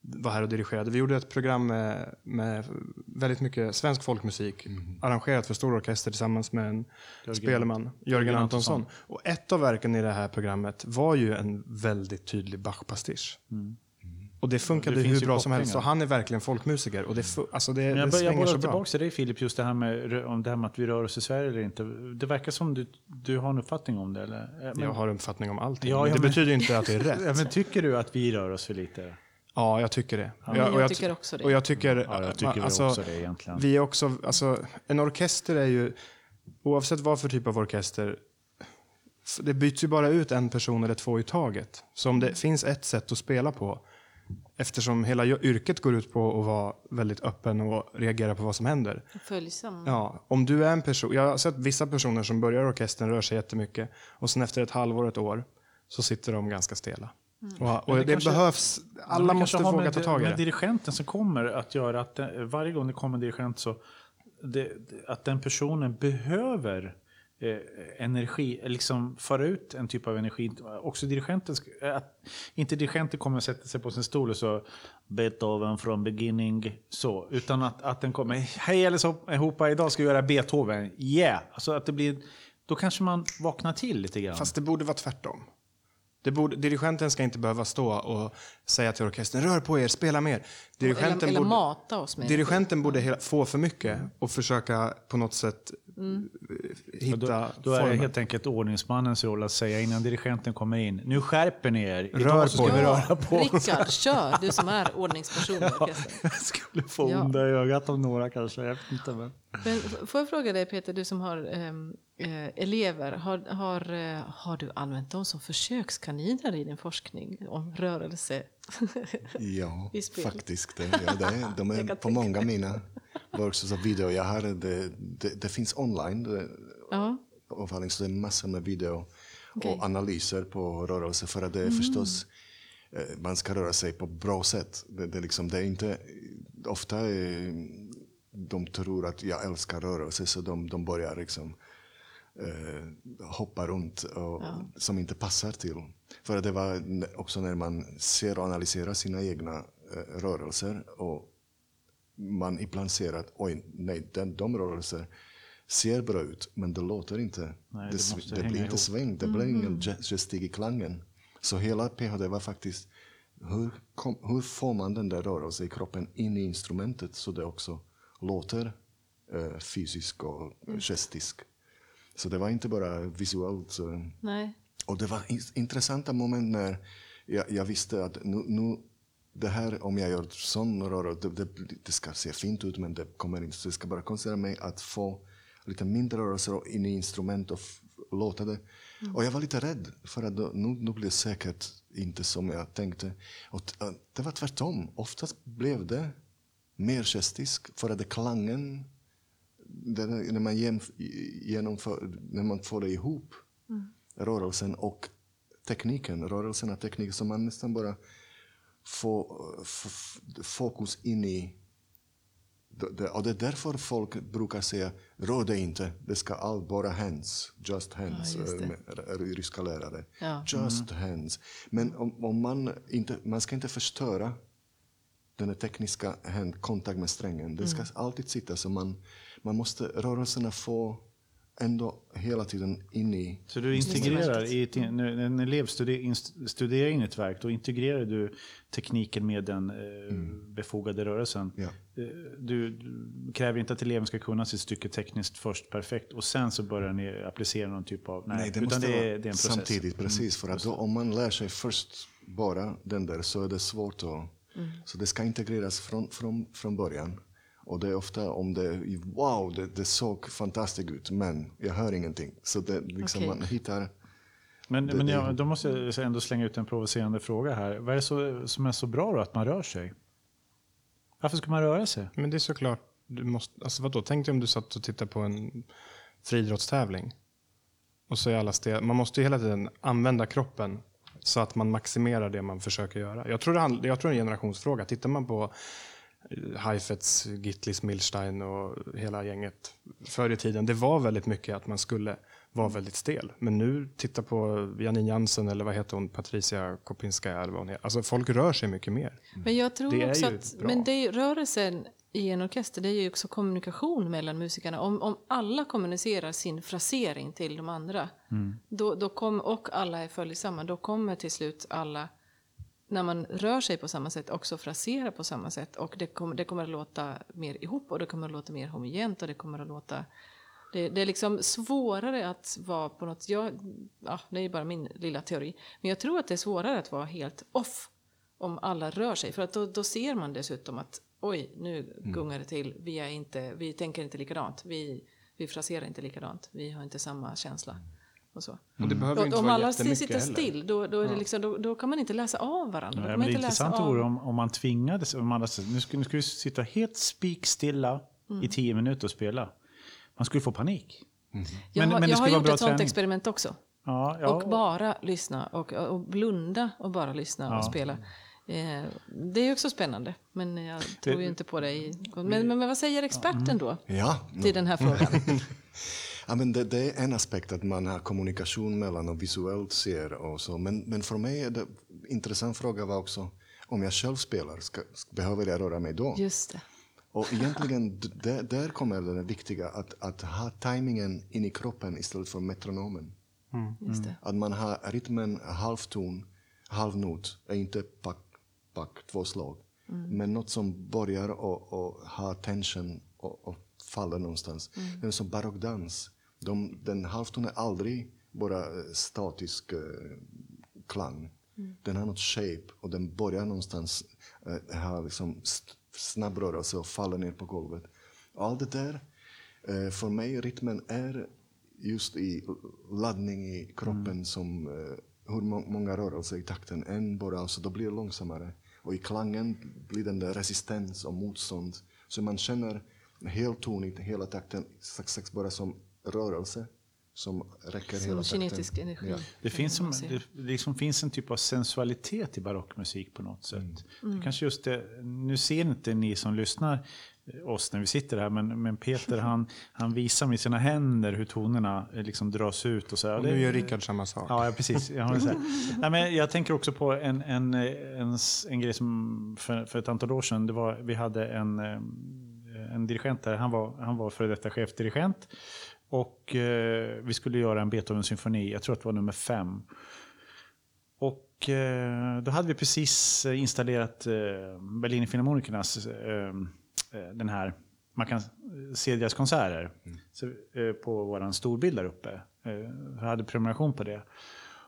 var här och dirigerade. Vi gjorde ett program med, med väldigt mycket svensk folkmusik arrangerat för stor orkester tillsammans med en spelman, Jörgen Antonsson. Och ett av verken i det här programmet var ju en väldigt tydlig Bach-pastisch. Och det funkade Det hur bra som helst. Och han är verkligen folkmusiker. Och det, fu- alltså det, Men jag, bör- jag bollar så tillbaka till dig Filip, just det här med, om det här med att vi rör oss i Sverige eller inte. Det verkar som du, du har en uppfattning om det, eller? Eh, Men, Jag har en uppfattning om allting. Ja, ja, det men- betyder inte att det är rätt. men tycker du att vi rör oss för lite? Ja, jag tycker det. Och Men och jag ty- tycker också det. Och jag tycker, Ja, jag tycker alltså, vi också det egentligen. Vi är också, alltså, en orkester är ju, oavsett vad för typ av orkester, det byts ju bara ut en person eller två i taget. Så om det finns ett sätt att spela på, eftersom hela yrket går ut på att vara väldigt öppen och reagera på vad som händer. Följsam. Ja, om du är en person, jag har sett vissa personer som börjar orkestern, rör sig jättemycket och sen efter ett halvår, ett år, så sitter de ganska stela. Och, och det det, kanske- behövs, alla måste våga med, ta tag i med det. dirigenten som kommer att göra att det, varje gång det kommer en dirigent så det, att den personen behöver eh, energi, liksom föra ut en typ av energi. Också dirigenten, eh, att inte dirigenten kommer att sätta sig på sin stol och så Beethoven from beginning, så, utan att, att den kommer, hej allihopa, idag ska vi göra Beethoven, yeah! Alltså att det blir, då kanske man vaknar till lite grann. Fast det borde vara tvärtom. Det borde, dirigenten ska inte behöva stå och säga till orkestern rör på er, spela mer. Dirigenten Eller, eller borde, mata oss med dirigenten borde hela, få för mycket och försöka på något sätt Mm. hitta Då, då är det formen. helt enkelt ordningsmannens roll att säga innan dirigenten kommer in. Nu skärper ni er. Rör Idag på ska vi er." röra på oss. Rickard, kör! Du som är ordningsperson orkestern. Jag skulle få Ja. onda i ögat av några kanske. Jag vet inte. Men. Men får jag fråga dig Peter, du som har ehm, eh, elever, har, har, eh, har du använt dem som försökskaniner i din forskning om rörelse? Ja, faktiskt. Det, ja, det, de är på många mina workshops och video. Jag har, det, det, det finns online. Det, Ja, så det är massor med video. Mm. och analyser på rörelse för att det är förstås eh, man ska röra sig på bra sätt. Det, det, är liksom, det är inte, ofta är, de tror att jag älskar rörelse så de, de börjar liksom eh, hoppa runt och, som inte passar till. För att det var också när man ser och analyserar sina egna eh, rörelser och man ibland ser att oj, nej, den, de rörelser ser bra ut, men det låter inte. Nej, det, det det blir inte ihop. sväng, det blir ingen ge- gestik i klangen. Så hela PHD var faktiskt, hur, kom, hur får man den där rörelsen i kroppen in i instrumentet så det också låter eh, fysisk och gestisk. Så det var inte bara visuellt. Så, nej. och det var in- intressanta moment när jag, jag visste att nu, nu, det här, om jag gör sån rörelse, det, det, det ska se fint ut men det kommer inte. Så jag ska bara koncentrera mig att få lite mindre rörelser in i instrument och låta det. Och jag var lite rädd för att då, nu, nu blir det säkert inte som jag tänkte. Och det var tvärtom. Oftast blev det mer gestisk för att det klangen det, när, man genomför, när man får det ihop, rörelsen och tekniken, rörelsen och tekniken, så man nästan bara får fokus in i det, och det är därför folk brukar säga rör dig inte, det ska allt bara hands, just hands, Ja, eh, ryska lärare. Ja. Just hands. Men om, om man inte, man ska inte förstöra den här tekniska hand, kontakt med strängen, den ska alltid sitta så man, man måste rörelserna få ändå hela tiden in i... Så du integrerar, i, ett- när en elev studerar, studerar in ett verk, då integrerar du tekniken med den eh, befogade rörelsen. Ja. Eh, Du, du kräver inte att eleven ska kunna sitt stycke tekniskt först perfekt och sen så börjar ni applicera någon typ av... Nej, det utan måste det, är, vara det är en process. samtidigt. Precis, för att då, om man lär sig först bara den där så är det svårt att... Så det ska integreras från, från, från början. Och det är ofta om det wow, det, det såg fantastiskt ut, men jag hör ingenting. Så det, liksom Okej. man hittar... Men, Det- men jag, då måste jag ändå slänga ut en provocerande fråga här. Vad är det så, som är så bra då att man rör sig? Varför ska man röra sig? Men det är såklart, du måste, alltså vadå, tänk dig om du satt och tittade på en friidrottstävling. Och så är alla stel, man måste ju hela tiden använda kroppen så att man maximerar det man försöker göra. Jag tror det, handl- jag tror det är en generationsfråga. Tittar man på eh, Heifetz, Gittlis, Milstein och hela gänget förr i tiden. Det var väldigt mycket att man skulle vara väldigt stel. Men nu, titta på Janine Jansen eller vad heter hon, Patricia Kopinska eller vad hon heter. Alltså folk rör sig mycket mer. Men jag tror Det också att men det rörelsen i en orkester det är ju också kommunikation mellan musikerna. Om, om alla kommunicerar sin frasering till de andra då, då kom, och alla är följsamma, då kommer till slut alla när man rör sig på samma sätt också frasera på samma sätt och det kommer, det kommer att låta mer ihop och det kommer att låta mer homogent och det kommer att låta det, det är liksom svårare att vara på något, jag, ja, det är bara min lilla teori, men jag tror att det är svårare att vara helt off om alla rör sig. För att då, då ser man dessutom att oj, nu gungar det till, vi, är inte, vi tänker inte likadant, vi, vi fraserar inte likadant, vi har inte samma känsla. Och så. Och det behöver Och, inte om vara alla sitter heller. still, då, då, är det liksom, då, då kan man inte läsa av varandra. Nej, men man det intressanta vore om, om man tvingades, om alla, nu, ska, nu ska vi sitta helt spikstilla Mm. i tio minuter och spela. Man skulle få panik. Jag Men- har, men det jag har gjort ett sånt träning. experiment också. Ja, ja, Och bara lyssna och, och blunda och bara lyssna Ja. och spela. Eh, det är också spännande, men jag tror ju inte på det. I, men, men, vad säger experten då Ja, till den här frågan? Ja, men det, det är en aspekt att man har kommunikation mellan och visuellt ser och så. Men, men för mig är det intressant fråga var också om jag själv spelar, ska, behöver jag röra mig då? Just det. Och egentligen, där, där kommer det viktiga, att, att ha tajmingen in i kroppen istället för metronomen. Just det. Att man har rytmen halvton, halvnot, inte pack, pack, två slag. Men något som börjar och, och ha tension och, och faller någonstans. Det är som barockdans. De, den halvton är aldrig bara eh, statisk eh, klang. Den har något shape och den börjar någonstans eh, ha liksom snabb rörelse och faller ner på golvet. Allt det där, eh, för mig rytmen är just i laddning i kroppen som eh, hur må- många rörelser i takten än bara, alltså då blir det långsammare. Och i klangen blir den där resistens och motstånd. Så man känner helt tonigt hela takten, sax, sax bara som rörelse som räcker hela Som takten. kinetisk energi. Ja. Det finns, som, det liksom finns en typ av sensualitet i barockmusik på något sätt. Det kanske just det, nu ser inte ni som lyssnar eh, oss när vi sitter här, men, men Peter han, han visar med sina händer hur tonerna eh, liksom dras ut. Och så. Och nu gör Rickard samma sak. Ja, ja precis. Jag, har så. Nej, men jag tänker också på en, en, en, s- en grej som för, för ett antal år sedan. Det var, vi hade en, eh, en dirigent där. Han var, han var före detta chefdirigent. Och eh, vi skulle göra en Beethoven-symfoni. Jag tror att det var nummer fem. Och eh, då hade vi precis eh, installerat eh, Berlin Philharmonikernas eh, eh, den här, man kan se deras konserter så, eh, på vår storbild där uppe. Eh, jag hade prenumeration på det.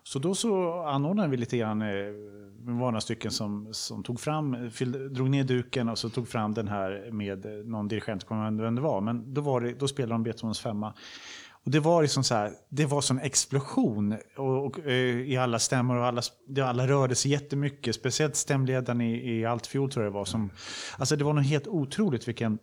Så då så anordnade vi lite grann, eh, vi det var några stycken som, som tog fram, fyllde, drog ner duken och så tog fram den här med eh, någon dirigent, jag kommer inte vem det var, men då, var det, då spelade de Beethovens femma. Och det var liksom så här, det var sån explosion och, och, eh, i alla stämmor och alla, det- alla rörde sig jättemycket. Speciellt stämledaren i, i Altfjord tror jag det var. Som, alltså det var något helt otroligt vilken...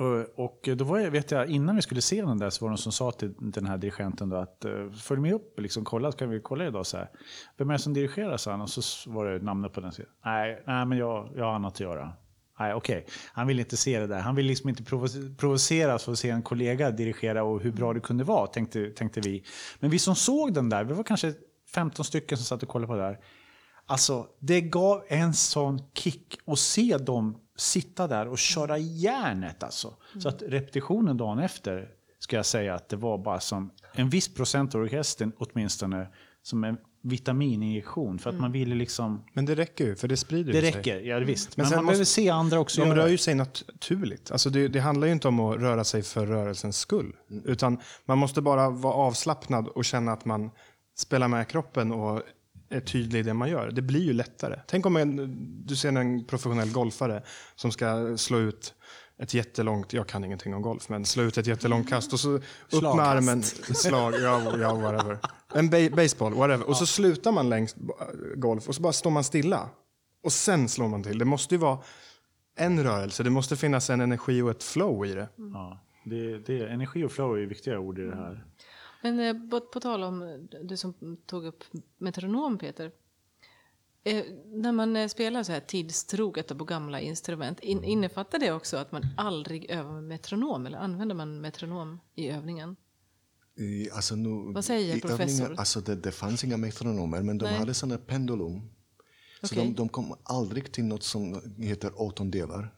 Eh, och, då var jag, vet jag, innan vi skulle se den där så var det någon som sa till den här dirigenten då att eh, följ med upp, liksom, kolla, kan vi kolla idag så här. Vem är det som dirigerar, sa han. Och så var det namnet på den. Så, nej, nej, men jag, jag har annat att göra. Nej, okej. Han vill inte se det där. Han vill liksom inte provoceras för att se en kollega dirigera och hur bra det kunde vara, tänkte, tänkte vi. Men vi som såg den där, vi var kanske 15 stycken som satt och kollade på det där. Alltså, det gav en sån kick att se dem sitta där och köra järnet. Alltså. Så att repetitionen dagen efter, ska jag säga att det var bara som en viss procent av orkestern åtminstone, som en vitamininjektion. För att man ville liksom... Men det räcker ju, för det sprider Det sig. räcker, ja visst. Men Men, man måste- se andra också De rör det. ju sig naturligt. Alltså det, det handlar ju inte om att röra sig för rörelsens skull. Utan man måste bara vara avslappnad och känna att man spelar med kroppen och är tydlig i det man gör. Det blir ju lättare. Tänk om en, du ser en professionell golfare som ska slå ut ett jättelångt, jag kan ingenting om golf, men slå ut ett jättelångt kast och så upp med Slagkast. armen, slag, ja, ja whatever. En ba- baseball, whatever. Och så slutar man längs b- golf och så bara står man stilla. Och sen slår man till. Det måste ju vara en rörelse, det måste finnas en energi och ett flow i det. Ja, det, det, energi och flow är viktiga ord i det här. Men eh, på, tal om eh, du som tog upp metronom Peter. Eh, när man spelar så här tidstroget och på gamla instrument, in, innefattar det också att man aldrig övar med metronom eller använder man metronom i övningen? I, alltså nu, Vad säger professor? övningen- Alltså det, det fanns inga metronomer, men de Nej. hade sådana pendulum. Så de, de kom aldrig till något som heter åttondelar.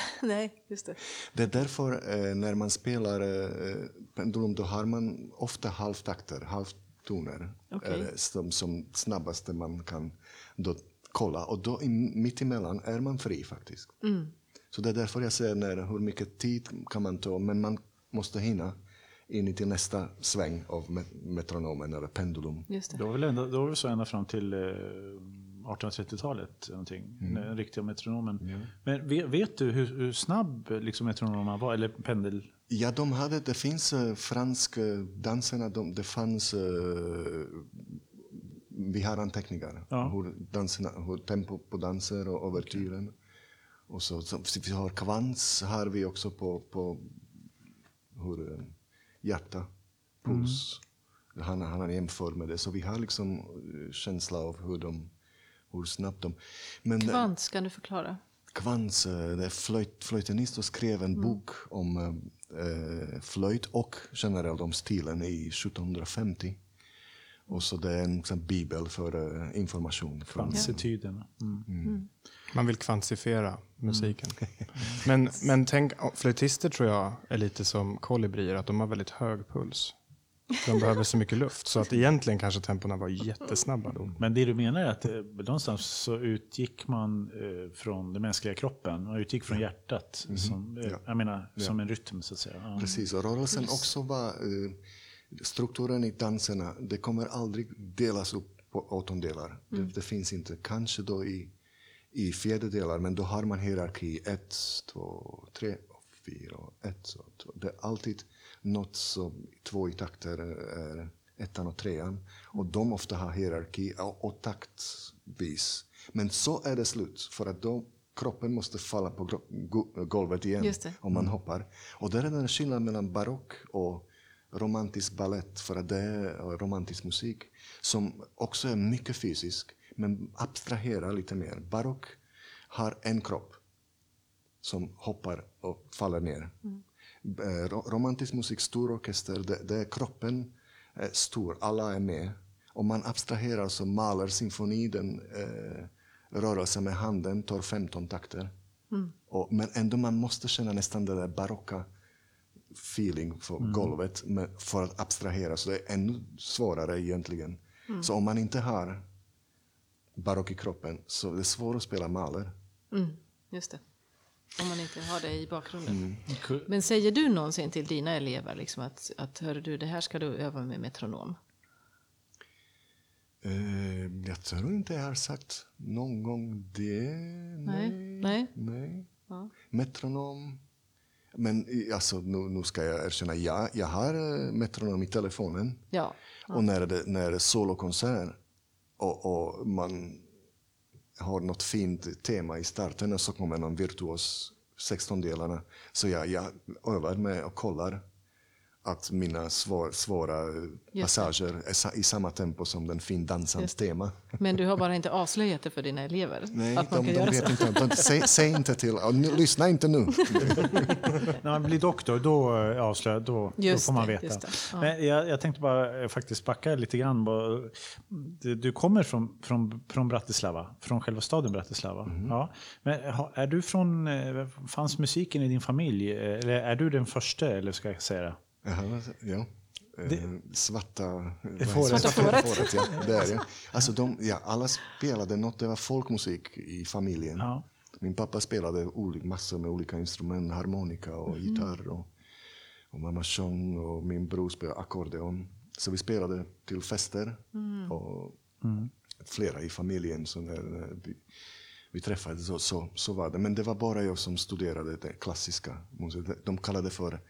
Nej, just det. Det är därför eh, när man spelar eh, pendulum då har man ofta halvtakter, halvtoner. Är det som, som snabbaste man kan då kolla. Och då i, mitt emellan är man fri faktiskt. Mm. Så det är därför jag säger när, hur mycket tid kan man ta, men man måste hinna in till nästa sväng av met- metronomen eller pendulum. Just det. Var väl det var väl så ända fram till eh, 1830-talet, någonting, den riktiga metronomen. Men vet, vet du hur, hur snabb liksom, metronomen var, eller pendel? Ja, de hade, det finns uh, franska danserna, de, det fanns, eh, vi har anteckningar, Ja. hur, danserna, hur tempo på danser och overtyren. Och så, så, vi har kvans har vi också på, på hur uh, hjärta, puls. Han, han jämför med det, så vi har liksom eh, känsla av hur, de, hur snabbt de... Men, eh, Kvants, kan du förklara? Kvans, eh, det är flöjt, flöjtenist och skrev en bok om eh, flöjt och generellt om stilen i 1750. Och så det är en sån bibel för eh, information. Från, Kvantityden. Mm. Man vill kvantifiera musiken. Men, men tänk, flöjtister tror jag är lite som kolibrier, att de har väldigt hög puls. De behöver så mycket luft, så att egentligen kanske tempona var jättesnabba då. Men det du menar är att eh, någonstans så utgick man eh, från den mänskliga kroppen, man utgick från hjärtat, som, eh, jag menar, som en rytm så att säga. Ja. Precis, och rörelsen också var... Eh, strukturen i danserna, det kommer aldrig delas upp på åttondelar. Det, det finns inte. Kanske då i, i fjärdedelar, men då har man hierarki. Ett, två, tre, och fyra, och ett, och två. Det är alltid något som två i takter är ettan och trean. Och de ofta har hierarki och, och taktvis. Men så är det slut, för att då kroppen måste falla på golvet igen det. om man hoppar. Och där är den skillnaden mellan barock och romantisk ballett, för att det är romantisk musik, som också är mycket fysisk, men abstraherar lite mer. Barock har en kropp som hoppar och faller ner. Ro- Romantisk musik, stor orkester, det, det är kroppen är stor, alla är med. Och man abstraherar, så maler symfoni, den eh, rörelsen med handen tar 15 takter. Och, men ändå man måste känna nästan den där barocka feeling för golvet med, för att abstrahera. Så det är ännu svårare egentligen. Så om man inte har barock i kroppen så det är svårt att spela maler. Mm, just det. Om man inte har det i bakgrunden. Mm. Men säger du någonsin till dina elever liksom att, att hör du, det här ska du öva med metronom? Eh, jag tror inte jag har sagt någon gång det. Nej. Nej. Nej. Ja. Metronom. Men alltså, nu, nu ska jag erkänna, ja, jag har eh, metronom i telefonen. Ja. Och när det, när det är solokonsert och, och man har något fint tema i starten och så kommer någon virtuos 16-delarna. Så jag, jag övar med och kollar att mina svår, svåra passager är sa- i samma tempo som den findansans tema. Men du har bara inte avslöjat det för dina elever? Nej, att de, de vet inte. De, säg, säg inte till. lyssna inte nu. När man blir doktor, då eh, avslöjar, då, då Just får man det, veta. Ja. Men jag, jag tänkte bara eh, faktiskt backa lite grann. Du, kommer från, från, från Bratislava, från själva staden Bratislava. Mhm. Ja. Men är du från, eh, fanns musiken i din familj? Eller är du den första, eller ska jag säga det? Jaha, ja. Eh, svarta... fåret. Svarta fåret. ja, det är det. Alltså de, ja, alla spelade något, det var folkmusik i familjen. Ja. Min pappa spelade massor med olika instrument, harmonika och gitarr. Och, och mamma sjöng och min bror spelade ackordeon. Så vi spelade till fester. Och flera i familjen. Så när, när vi, vi träffades så, så, så var det. Men det var bara jag som studerade det klassiska. De kallade det för,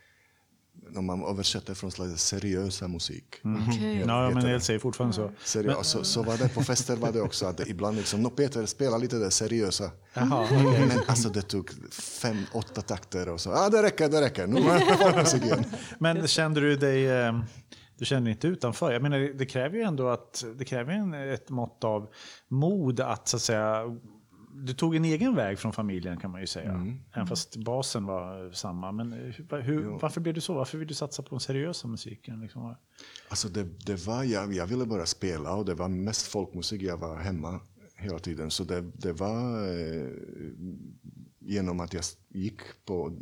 om man översätter från slags seriösa musik. Okej. Ja, men heter jag det. säger fortfarande så. Seriö- så, så var det på fester var det också att det ibland liksom, no, Peter spela lite det seriösa. Jaha, Men alltså det tog fem, åtta takter och så, ja ah, det räcker, det räcker, nu är det folkmusik igen. Men kände du dig... eh, Du kände dig inte utanför? Jag menar, det kräver ju ändå att, det kräver ju en, ett mått av mod att, så att säga... Du tog en egen väg från familjen kan man ju säga. Mm. Även fast basen var samma. Men hur, hur, varför blev du så? Varför vill du satsa på den seriösa musiken? Liksom? Alltså det, det var, jag, jag ville bara spela och det var mest folkmusik, jag var hemma hela tiden. Så det, det var eh, genom att jag gick på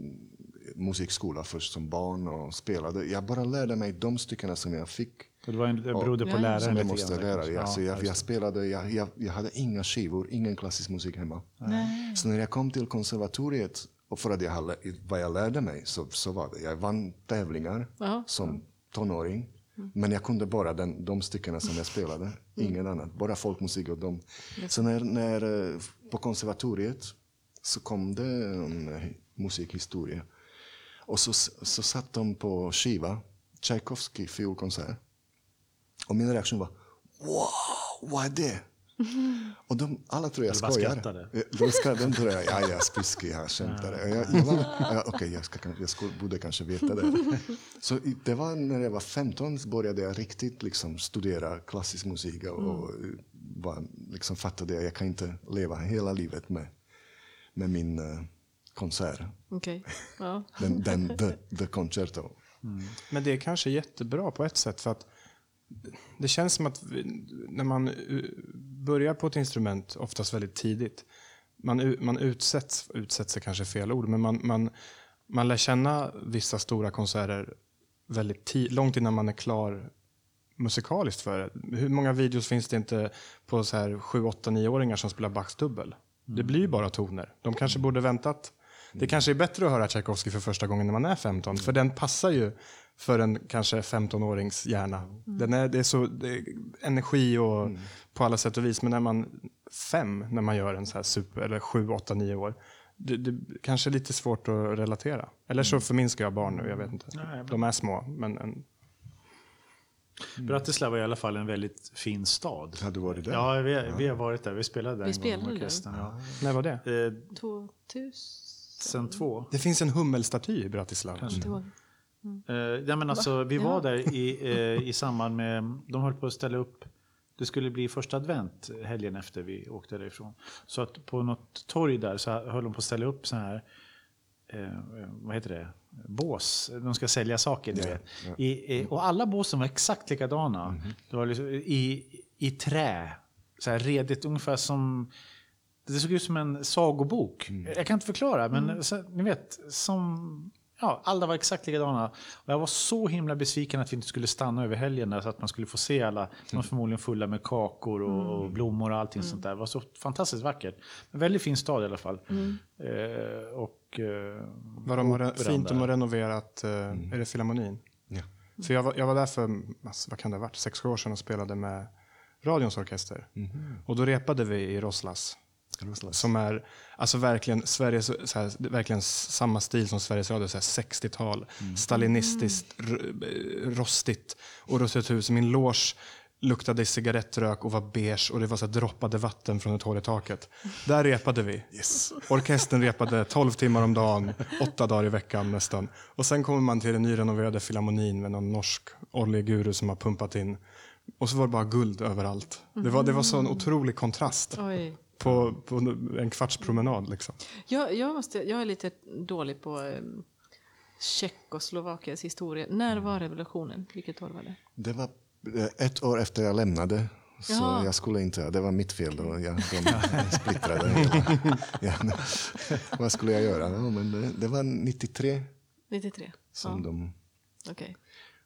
musikskola först som barn och spelade. Jag bara lärde mig de styckena som jag fick. Det, var en, det berodde på Ja, ja. läraren Som jag lite måste lära. kanske. Ja, så Ja, jag, jag, spelade, jag, jag, jag hade inga skivor, ingen klassisk musik hemma. Så när jag kom till konservatoriet, och för att jag hade, vad jag lärde mig, så, så var det. Jag vann tävlingar Ja. som tonåring. Men jag kunde bara den, de styckena som jag spelade, ingen annat. Bara folkmusik och dem. Så när, när, eh, på konservatoriet så kom det en eh, musikhistoria. Och så, så satt de på skiva, Tchaikovsky fiolkonsert. Och min reaktion var Wow, vad är det? Och de, alla tror jag skojar. skrattade. Eh, De, ska, de tror jag, ja, jag spiskig, jag skämtar. Jag, jag, var, ja, Okej, jag, ska, jag skulle, borde kanske veta det. Så det var när jag var 15 så började jag riktigt liksom studera klassisk musik och, och var, liksom fattade att jag kan inte leva hela livet med, med min uh, konsert. Okej. Ja. Den, den the, the Concerto. Men det är kanske jättebra på ett sätt för att det känns som att när man börjar på ett instrument, oftast väldigt tidigt, man, man utsätts, utsätts är kanske fel ord, men man, man, man lär känna vissa stora konserter väldigt långt innan man är klar musikaliskt för det. Hur många videos finns det inte på så här 7, 8, 9-åringar som spelar Bachs dubbel? Det blir ju bara toner. De kanske borde väntat. Det kanske är bättre att höra Tchaikovsky för första gången när man är 15, för den passar ju för en kanske 15-årings hjärna. Den är, det är så det är energi och på alla sätt och vis, men när man fem, när man gör en så här super, eller 7, 8, 9 år, det, det kanske är lite svårt att relatera. Eller så förminskar jag barn nu, jag vet inte. Nej, De är små, men en, Bratislava är i alla fall en väldigt fin stad. Har du varit där? Ja, vi, vi har varit där. Vi spelade där Vi en gång spelade med orkestern. Ja. när var det? Eh, 2000? sen två. Det finns en hummelstaty i Bratislava. Var- Eh, ja, men alltså, vi var Ja. där i, eh, i samband med... De höll på att ställa upp... Det skulle bli första advent helgen efter vi åkte därifrån. Så att på något torg där så höll de på att ställa upp så här... Eh, vad heter det? Bås. De ska sälja saker, ni Ja, vet. ja. I, eh, och alla båsen var exakt likadana. Det var liksom, i, I trä. Så här redigt, ungefär som... Det såg ut som en sagobok. Jag kan inte förklara, men så, ni vet, som... Ja, alla var exakt likadana. Och jag var så himla besviken att vi inte skulle stanna över helgen där, så att man skulle få se alla. De var förmodligen fulla med kakor och, och blommor och allting sånt där. Det var så fantastiskt vackert. En väldigt fin stad i alla fall. Eh, och... Eh, Vad de har fint de har renoverat, eh, är det Filharmonin? Ja. För jag var, jag var där för, alltså, vad kan det ha varit, sex år sedan och spelade med Radions orkester. Och då repade vi i Roslas. Som är alltså verkligen Sveriges, så här, verkligen samma stil som Sveriges Radio, så här 60-tal. Stalinistiskt, r- eh, rostigt och rustigt hus. Min loge luktade cigarettrök och var beige och det var så här droppade vatten från ett hål i taket. Där repade vi. Yes. Orkestern repade 12 timmar om dagen, åtta dagar i veckan nästan. Och sen kommer man till den nyrenoverade filharmonin med någon norsk oljeguru som har pumpat in. Och så var det bara guld överallt. Det var, det var så en otrolig kontrast Oj. På, på en kvarts promenad. Liksom. Jag, jag, måste, jag är lite dålig på eh, Tjeckoslovakiens historia. När var revolutionen? Vilket år var det? Det var eh, ett år efter jag lämnade. Så Jaha. jag skulle inte, det var mitt fel då. Jag, de splittrade hela. Ja, vad skulle jag göra? Ja, men det, det var 93 93? som ja. de... Okej.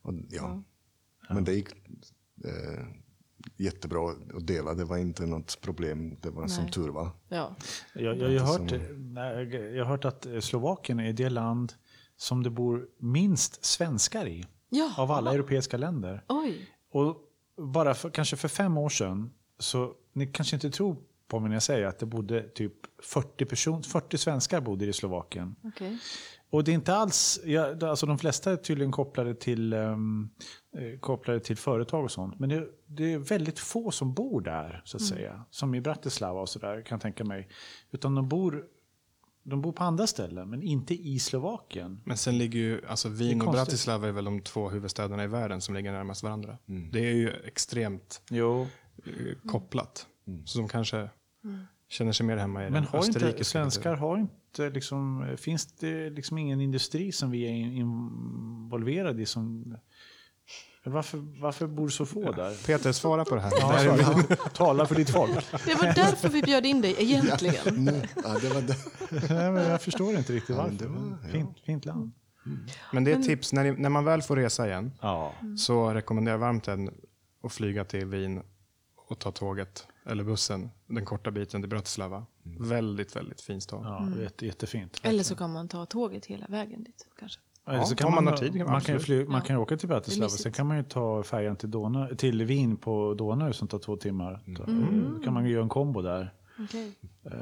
Och, ja. Men det gick eh, jättebra att dela. Det var inte något problem. Det var som Nej. tur var. Ja. Jag, jag, jag, har hört, som- jag har hört att eh, Slovakien är det land som det bor minst svenskar i. Ja. Av alla europeiska länder. Oj. Och bara för, kanske för fem år sedan, så ni kanske inte tror på mig när jag säger att det bodde typ 40, person, 40 svenskar bodde i Slovakien. Okej. Och det är inte alls, ja, alltså de flesta är tydligen kopplade till, um, kopplade till företag och sånt. Men det, det är väldigt få som bor där, så att säga. Som i Bratislava och sådär, kan jag tänka mig. Utan de bor, de bor på andra ställen, men inte i Slovakien. Men sen ligger ju, alltså Wien och. Bratislava är väl de två huvudstäderna i världen som ligger närmast varandra. Mm. Det är ju extremt Jo. eh, kopplat. Mm. Så de kanske känner sig mer hemma i Men har inte, österrikiska svenskar har inte liksom, finns det liksom ingen industri som vi är in- involverade i som... Varför, varför bor så få där? Peter, svara på det här. Ja, svara. Tala för ditt folk. Det var därför vi bjöd in dig egentligen. Nu, ja, det var det. Nej, men jag förstår inte riktigt Ja, varför. men det var- ja. fint, fint land. Men det är ett tips, när, ni, när man väl får resa igen Ja. så rekommenderar jag varmt en att flyga till Wien och ta tåget eller bussen den korta biten till Bratislava. Väldigt, väldigt fin stad. Ja, jätte, jättefint. Eller så kan man ta tåget hela vägen dit. Kanske. Eller så Ja, kan man, man har tid kan man man, kan ju fly, man kan ju åka till Bratislava, sen kan man ju ta färjan till, Donau, till Wien på Donau som tar två timmar. Då kan man ju göra en kombo där. Okej. Eh,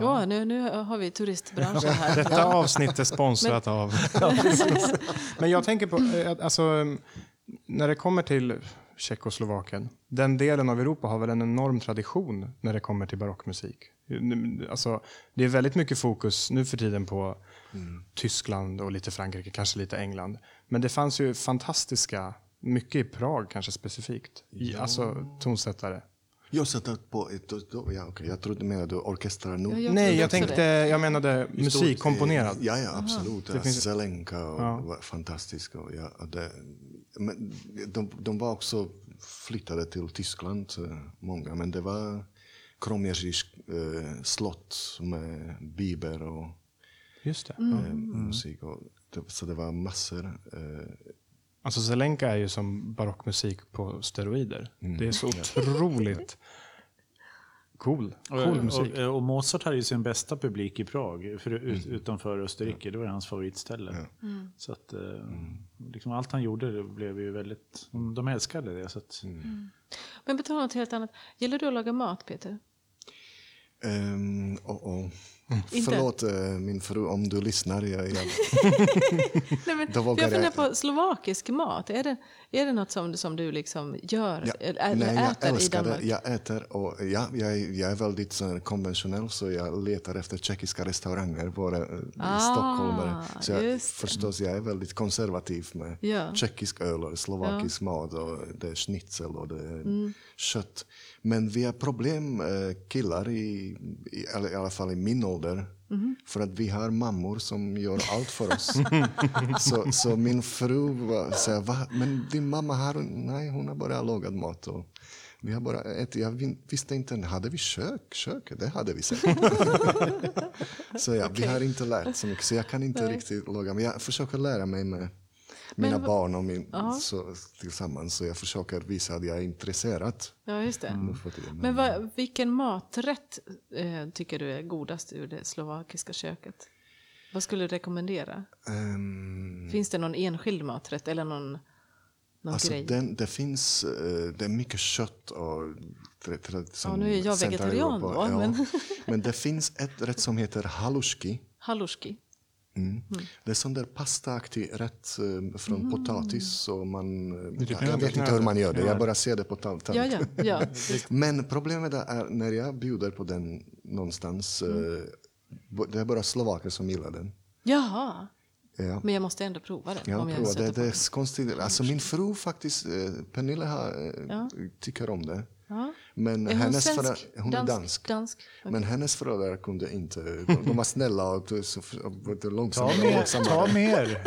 Ja, nu, nu har vi turistbranschen här. Detta avsnitt är sponsrat av... Men jag tänker på, eh, alltså, när det kommer till Tjeckoslovakien, den delen av Europa har väl en enorm tradition när det kommer till barockmusik. Alltså, det är väldigt mycket fokus nu för tiden på Tyskland och lite Frankrike, kanske lite England. Men det fanns ju fantastiska, mycket i Prag kanske specifikt, i, alltså tonsättare. Jag satte på ett... Ja, okej, jag trodde du menade orkestrar nu. Ja, jag Nej, jag tänkte, det. jag menade musik, komponerad. Ja, ja absolut. Det Ja, finns- Zelenka och Ja. var fantastisk. Och ja, och det, men de, de var också flyttade till Tyskland, eh, många. Men det var Kromierzys eh, slott med Bieber och Just det. eh, musik. Och det, så det var massor. Eh, Alltså Zelenka är ju som barockmusik på steroider. Det är så otroligt cool, cool musik. Och, och Mozart hade ju sin bästa publik i Prag, för, ut, utanför Österrike. Det var hans favoritställe. Så att, eh, liksom allt han gjorde det blev ju väldigt... De, de älskade det. Så att, Men på tal om något helt annat. Gillar du att laga mat, Peter? ehm, och, och. Inte? Förlåt eh, min fru om du lyssnar. Jag, jag, Nej, men, jag funderar jag- på slovakisk mat. Är det, är det något som, som du liksom gör Ja, eller, nej, jag äter i älskar Danmark? det. Jag äter och ja, jag, jag är väldigt så, konventionell så jag letar efter tjeckiska restauranger bara eh, i Ah, Stockholm. Så jag, förstås, jag är väldigt konservativ med Ja. tjeckisk öl och slovakisk mat och det är schnitzel och det är Mm. kött. Men vi har problem, eh, killar i, i, i alla fall i min ålder, Mhm. för att vi har mammor som gör allt för oss. så, så min fru säger, Va? men din mamma har, nej hon har bara lagat mat. Och vi har bara ätit, jag visste inte, hade vi kök? kök? Det hade vi säkert. så ja, vi har inte lärt så mycket, så jag kan inte Nej. riktigt laga. Men jag försöker lära mig med mina vad- barn och min, så, tillsammans. Så jag försöker visa att jag är intresserad. Ja, just det. för tiden. Men vad, vilken maträtt eh, tycker du är godast ur det slovakiska köket? Vad skulle du rekommendera? Ehm, Finns det någon enskild maträtt eller någon, någon Alltså grej? den, det finns eh, det är mycket kött och Ja, nu är jag vegetarian då, Ja. men- men det finns ett rätt som heter halushki. Halushki? Mm. Det är sån där pastaaktig rätt eh, från potatis. Och man, ja, jag vet inte hur man gör det, jag bara ser det på tal. Ja, ja, ja. Men problemet är när jag bjuder på den någonstans, eh, det är bara slovaker som gillar den. Jaha. Ja. Men jag måste ändå prova den. Jag om jag Det, det är konstigt. Alltså min fru faktiskt, eh, Pernilla, har, Ja. tycker om det. Ja. Men Är hon hennes svensk? föräldrar, hon är dansk. dansk. Men hennes föräldrar kunde inte. De, de var snälla och så Ta långsamma. och mer. Ta mer.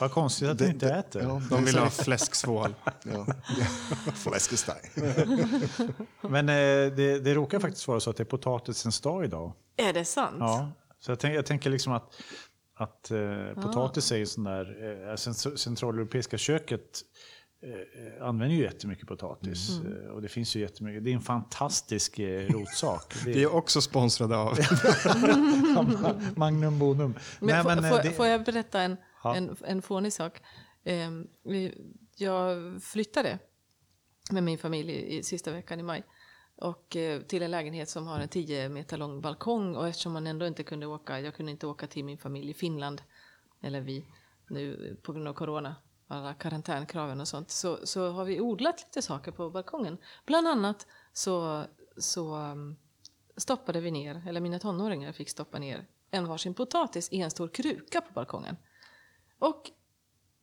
Vad konstigt att du inte det- äter. Ja, De vill ha fläsksvål. ja. Fläskesteg. Men eh, det, det råkar faktiskt vara så att det är potatisens dag idag. Är det sant? Ja, så jag, tänk, jag tänker liksom att, att eh, potatis är ju sån där, eh, cent- centraleuropeiska köket eh, använder ju jättemycket potatis. Mm. Eh, och det finns ju jättemycket, det är en fantastisk eh, rotsak. Det Vi är också sponsrade av... Magnum bonum. Men, Nej, får, men, eh, får, det- får jag berätta en, Ja. en, en fånig sak? Vi- jag flyttade med min familj i, i sista veckan i maj och eh, till en lägenhet som har en 10 meter lång balkong och eftersom man ändå inte kunde åka, jag kunde inte åka till min familj i Finland, eller vi, nu på grund av corona, alla karantänkraven och sånt, så, så har vi odlat lite saker på balkongen. Bland annat så, så mm, stoppade vi ner, eller mina tonåringar fick stoppa ner en varsin potatis i en stor kruka på balkongen. Och,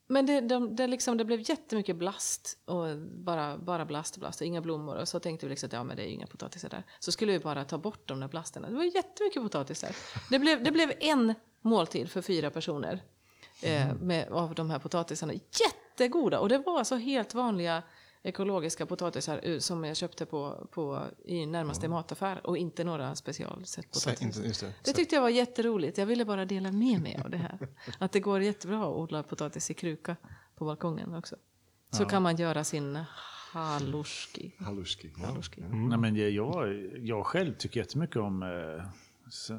men det, de, det, liksom, det blev jättemycket blast, och bara, bara blast och blast och inga blommor. Och så tänkte vi liksom att ja, men det är ju inga potatisar där. Så skulle vi bara ta bort de där blasterna. Det var jättemycket potatisar. Det blev, det blev en måltid för fyra personer eh, med, av de här potatisarna. Jättegoda! Och det var alltså helt vanliga ekologiska potatisar eh, som jag köpte på, på, i närmaste mataffär och inte några inte- just det. Det tyckte jag var jätteroligt. Jag ville bara dela med mig av det här. Att det går jättebra att odla potatis i kruka på balkongen också. Så kan man göra sin haluski. Haluski. Ja. haluski. Nej, men jag, jag, själv tycker jättemycket om eh,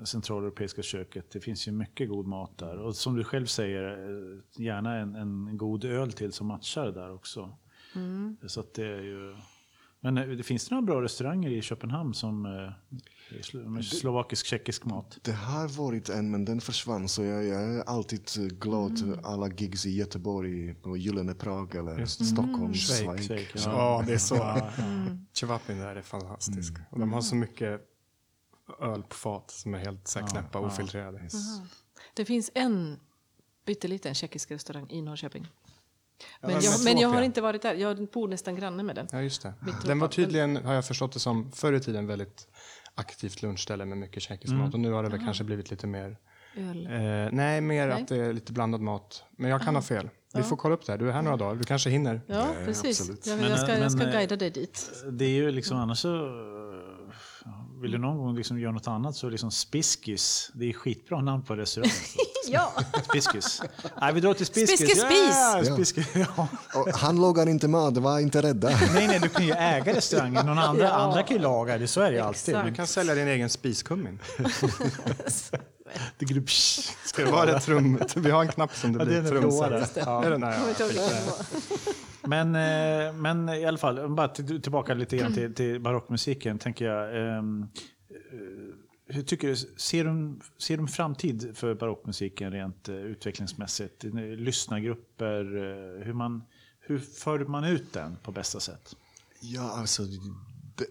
centraleuropeiska köket. Det finns ju mycket god mat där. Och som du själv säger, eh, gärna en, en god öl till som matchar där också. Mm. Så att det är ju... Men eh, det finns det några bra restauranger i Köpenhamn som eh, med slovakisk-tjeckisk mat? Det har varit en, men den försvann. Så jag, jag är alltid glad alla gigs i Göteborg, på Gyllene Prag eller Stockholm. Schweik. Schweik. Schweik, Ja, det är så. Mm. Chewapin där är fantastisk. Och de har så mycket öl på fat som är helt så här knäppa och ofiltrerade. Det finns en pytteliten tjeckisk restaurang i Norrköping. Men, jag, men jag har inte varit där. Jag bor nästan granne med den. Ja, just det. Den var tydligen, har jag förstått det som, förr i tiden väldigt aktivt lunchställe med mycket tjeckisk mat. Och nu har det väl kanske blivit lite mer, Öl. eh, nej, mer Nej. att det är lite blandad mat. Men jag kan ha fel. Vi får kolla upp det här. Du är här några dagar, du kanske hinner. Ja, Ja, precis. absolut. Jag, Men, jag, ska, jag ska men, eh, guida dig dit. Det är ju liksom annars så... Vill du någon gång liksom göra något annat så är liksom Spiskis. Det är skitbra namn på restaurang. Ja, Spiskis. Nej, vi drar till Spiskis. Spiskis Ja, spis! Spiskis. Ja. Och han lagar inte mat, var inte rädda. Nej, nej, du kan ju äga restaurangen. Någon andra, Ja. andra kan ju laga det. Så är det ju alltid. Du kan sälja din egen spiskummin. Det upp- Ska det vara ett trum? Vi har en knapp som det Ja, blir trumset. Ja. Är den där? Ja. Men, eh, men i alla fall, bara till, tillbaka lite grann till, till barockmusiken. Tänker jag, ehm, eh, hur tycker du, ser du, ser du en framtid för barockmusiken rent eh, utvecklingsmässigt? Lyssnargrupper, eh, hur, man, hur för man ut den på bästa sätt? Ja, alltså,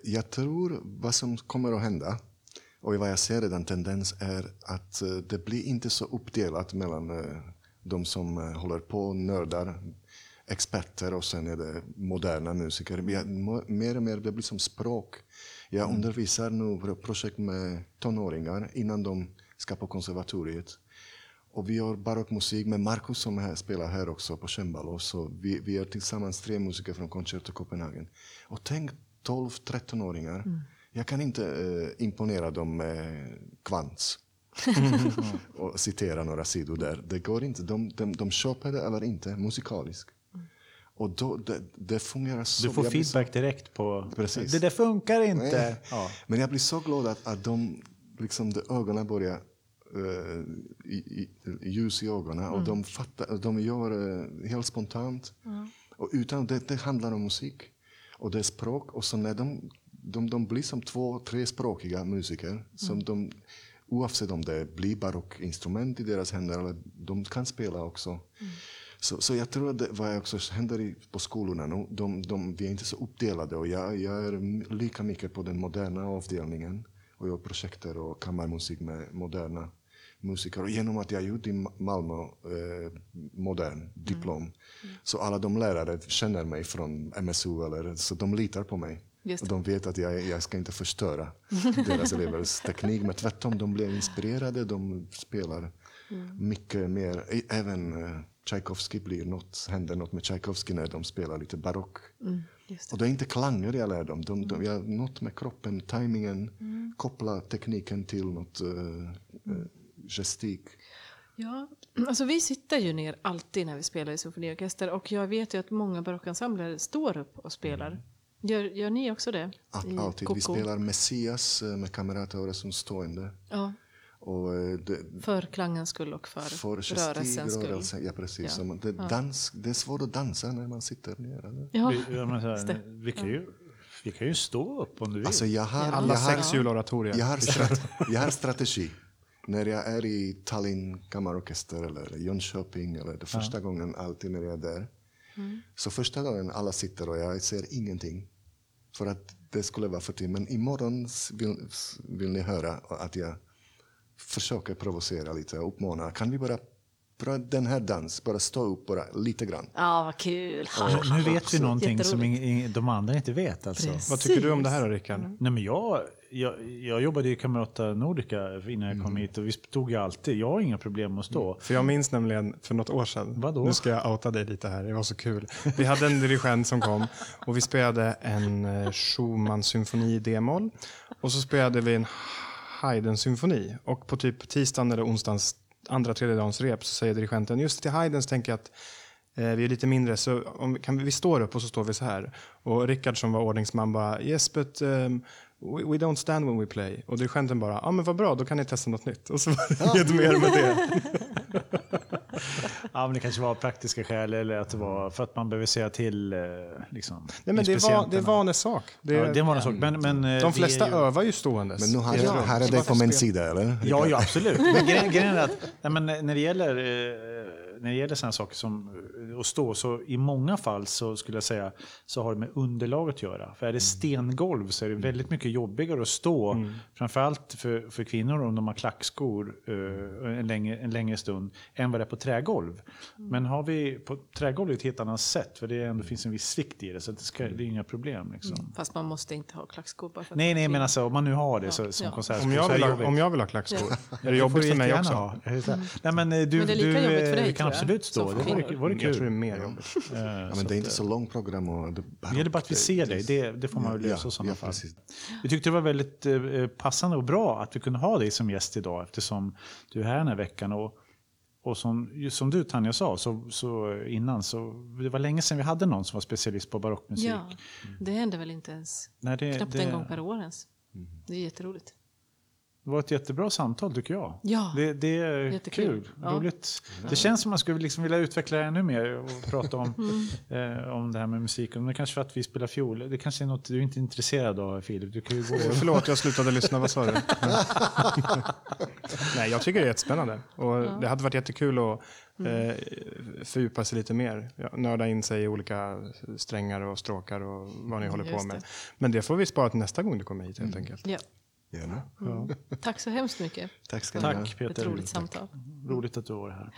jag tror vad som kommer att hända och vad jag ser redan tendens är att eh, det blir inte så uppdelat mellan de som håller på, nördar, experter och sen är det moderna musiker. Mer och mer det blir som språk. Jag undervisar nu projekt med tonåringar innan de ska på konservatoriet. Och vi gör barockmusik med Markus som här, spelar här också på cembalo. Så vi, vi är tillsammans tre musiker från Concerto Copenhagen. Och tänk 12-13-åringar. Jag kan inte eh, imponera dem med kvants. och citera några sidor där. Det går inte. De, de, de köper det eller inte musikaliskt. Och då, det, det fungerar så. Du får blir så- feedback direkt på... Precis. Det där funkar inte. Ja. Men jag blir så glad att, att de, liksom, de ögonen börjar eh, i, i, ljus i ögonen och de, fattar, de gör uh, helt spontant. Och utan det, det handlar om musik och det är språk och så när de, de, de blir som två, trespråkiga musiker som de Oavsett om det blir barockinstrument i deras händer eller de kan spela också. Så, så jag tror att vad också händer på skolorna nu, de, de, vi är inte så uppdelade och jag, jag är lika mycket på den moderna avdelningen och gör projekter och kammarmusik med moderna musiker. Och genom att jag gjort i Ma- Malmö eh, modern diplom så alla de lärare känner mig från MSU eller så de litar på mig. Och de vet att jag, jag ska inte förstöra deras elevers teknik. Men tvärtom, de blir inspirerade, de spelar mycket mer. Ä- Även uh, Tchaikovsky blir något, händer något med Tchaikovsky när de spelar lite barock. Just Och det är inte klanger jag lär dem. De, de, jag, något med kroppen, tajmingen, koppla tekniken till något uh, gestik. Ja, alltså vi sitter ju ner alltid när vi spelar i symfoniorkester och jag vet ju att många barockensembler står upp och spelar. Gör, gör ni också det? Att, alltid. Vi Koko? spelar Messias eh, med Camerata som stående. Ja, Och, eh, det, för klangens skull och för, för rörelsens skull. rörelse, ja precis. Ja. Det, dans, det är svårt att dansa när man sitter ner. Eller? Ja, Vi, ja, här, vi, kan ju, vi kan ju stå upp om du vill. Alltså jag har, Alla jag sex hjuloratoria. jag har, strat, jag har strategi. När jag är i Tallinn kammarorkester eller Jönköping eller det första gången alltid när jag är där. Så första dagen alla sitter och jag ser ingenting. För att det skulle vara för tidigt. Men imorgon vill, vill ni höra att jag försöker provocera lite och uppmana. Kan vi bara, bara den här dans, bara stå upp bara lite grann. ja vad kul. Nu- nu vet vi någonting som ing, ing, de andra inte vet. Alltså. Precis. Vad tycker du om det här Rickard? Nej, men jag, jag, jag jobbade i Camerata Nordica innan jag kom hit och vi stod ju alltid. Jag har inga problem att stå. För jag minns nämligen för något år sedan. Vadå? Nu ska jag outa dig lite här, det var så kul. Vi hade en dirigent som kom och vi spelade en eh, Schumann symfoni i d-moll. Och så spelade vi en Haydn-symfoni. Och på typ tisdagen eller onsdagens andra, tredje dagens rep så säger dirigenten just till Haydn så tänker jag att eh, vi är lite mindre så om, kan vi, vi står upp och så står vi så här. Och Rickard som var ordningsman bara yes but um, we, we don't stand when we play. Och dirigenten bara ja men vad bra då kan ni testa något nytt. Och så var det inget mer med det. Ja, men det kanske var praktiska skäl eller att det var för att man behöver säga till eh, liksom, Nej, men det, är inspicienterna. vanesak. Det, Ja, det en sak. Men, men, eh, de flesta är ju- övar ju ståendes. Men nu har rum. här är det på min sida, eller? Ja, ja absolut. Men grejen, grejen är att nej, men när det gäller, eh, när det gäller sådana saker som att stå, så i många fall så skulle jag säga så har det med underlag att göra. För är det stengolv så är det väldigt mycket jobbigare att stå, framförallt för, för kvinnor om de har klackskor eh, en, längre, en längre stund, än vad det är på trägolv. Men har vi på trägolv är det ett helt annat sätt, för det ändå finns en viss vikt i det, så det, ska, det är inga problem. Liksom. Fast man måste inte ha klackskor bara för att Nej, nej, men alltså om man nu har det så, som Ja. konsertskor Om jag, så är vill det ha, om jag vill ha klackskor, är det jobbigt för mig också? ha. Nej, men eh, du, Men det är lika du, jobbigt för eh, dig, kan absolut stå. Det vore, vore tror det mer jobbigt. Eh, Ja, men det är att, inte så långt program. Och det, det gäller bara att vi ser dig. Det, det får man väl Ja, lösa i sådana ja, fall. precis. Vi tyckte det var väldigt eh, passande och bra att vi kunde ha dig som gäst idag eftersom du är här den här veckan. Och, och som, som du Tanja sa så, så innan, så det var länge sedan vi hade någon som var specialist på barockmusik. Ja, det händer väl inte ens. Nej, det, Knappt det, en gång per år ens. Det är jätteroligt. Det var ett jättebra samtal tycker jag. Ja, Det, det är Jättekul. kul, Ja. roligt. Det känns som man skulle liksom vilja utveckla det ännu mer och prata om, Mm. eh, om det här med musiken. Men kanske för att vi spelar fiol. Det kanske är något du är inte är intresserad av Filip. Du kan ju gå Förlåt, jag slutade lyssna. Vad sa du? Nej, jag tycker det är jättespännande. Och Det hade varit jättekul att eh, fördjupa sig lite mer. Ja, nörda in sig i olika strängar och stråkar och vad ni håller på med. det. Men det får vi spara till nästa gång du kommer hit helt enkelt. ja. Gärna. Tack så hemskt mycket. Tack ska ni ha. Tack Ett Peter. roligt samtal. Roligt att du var här.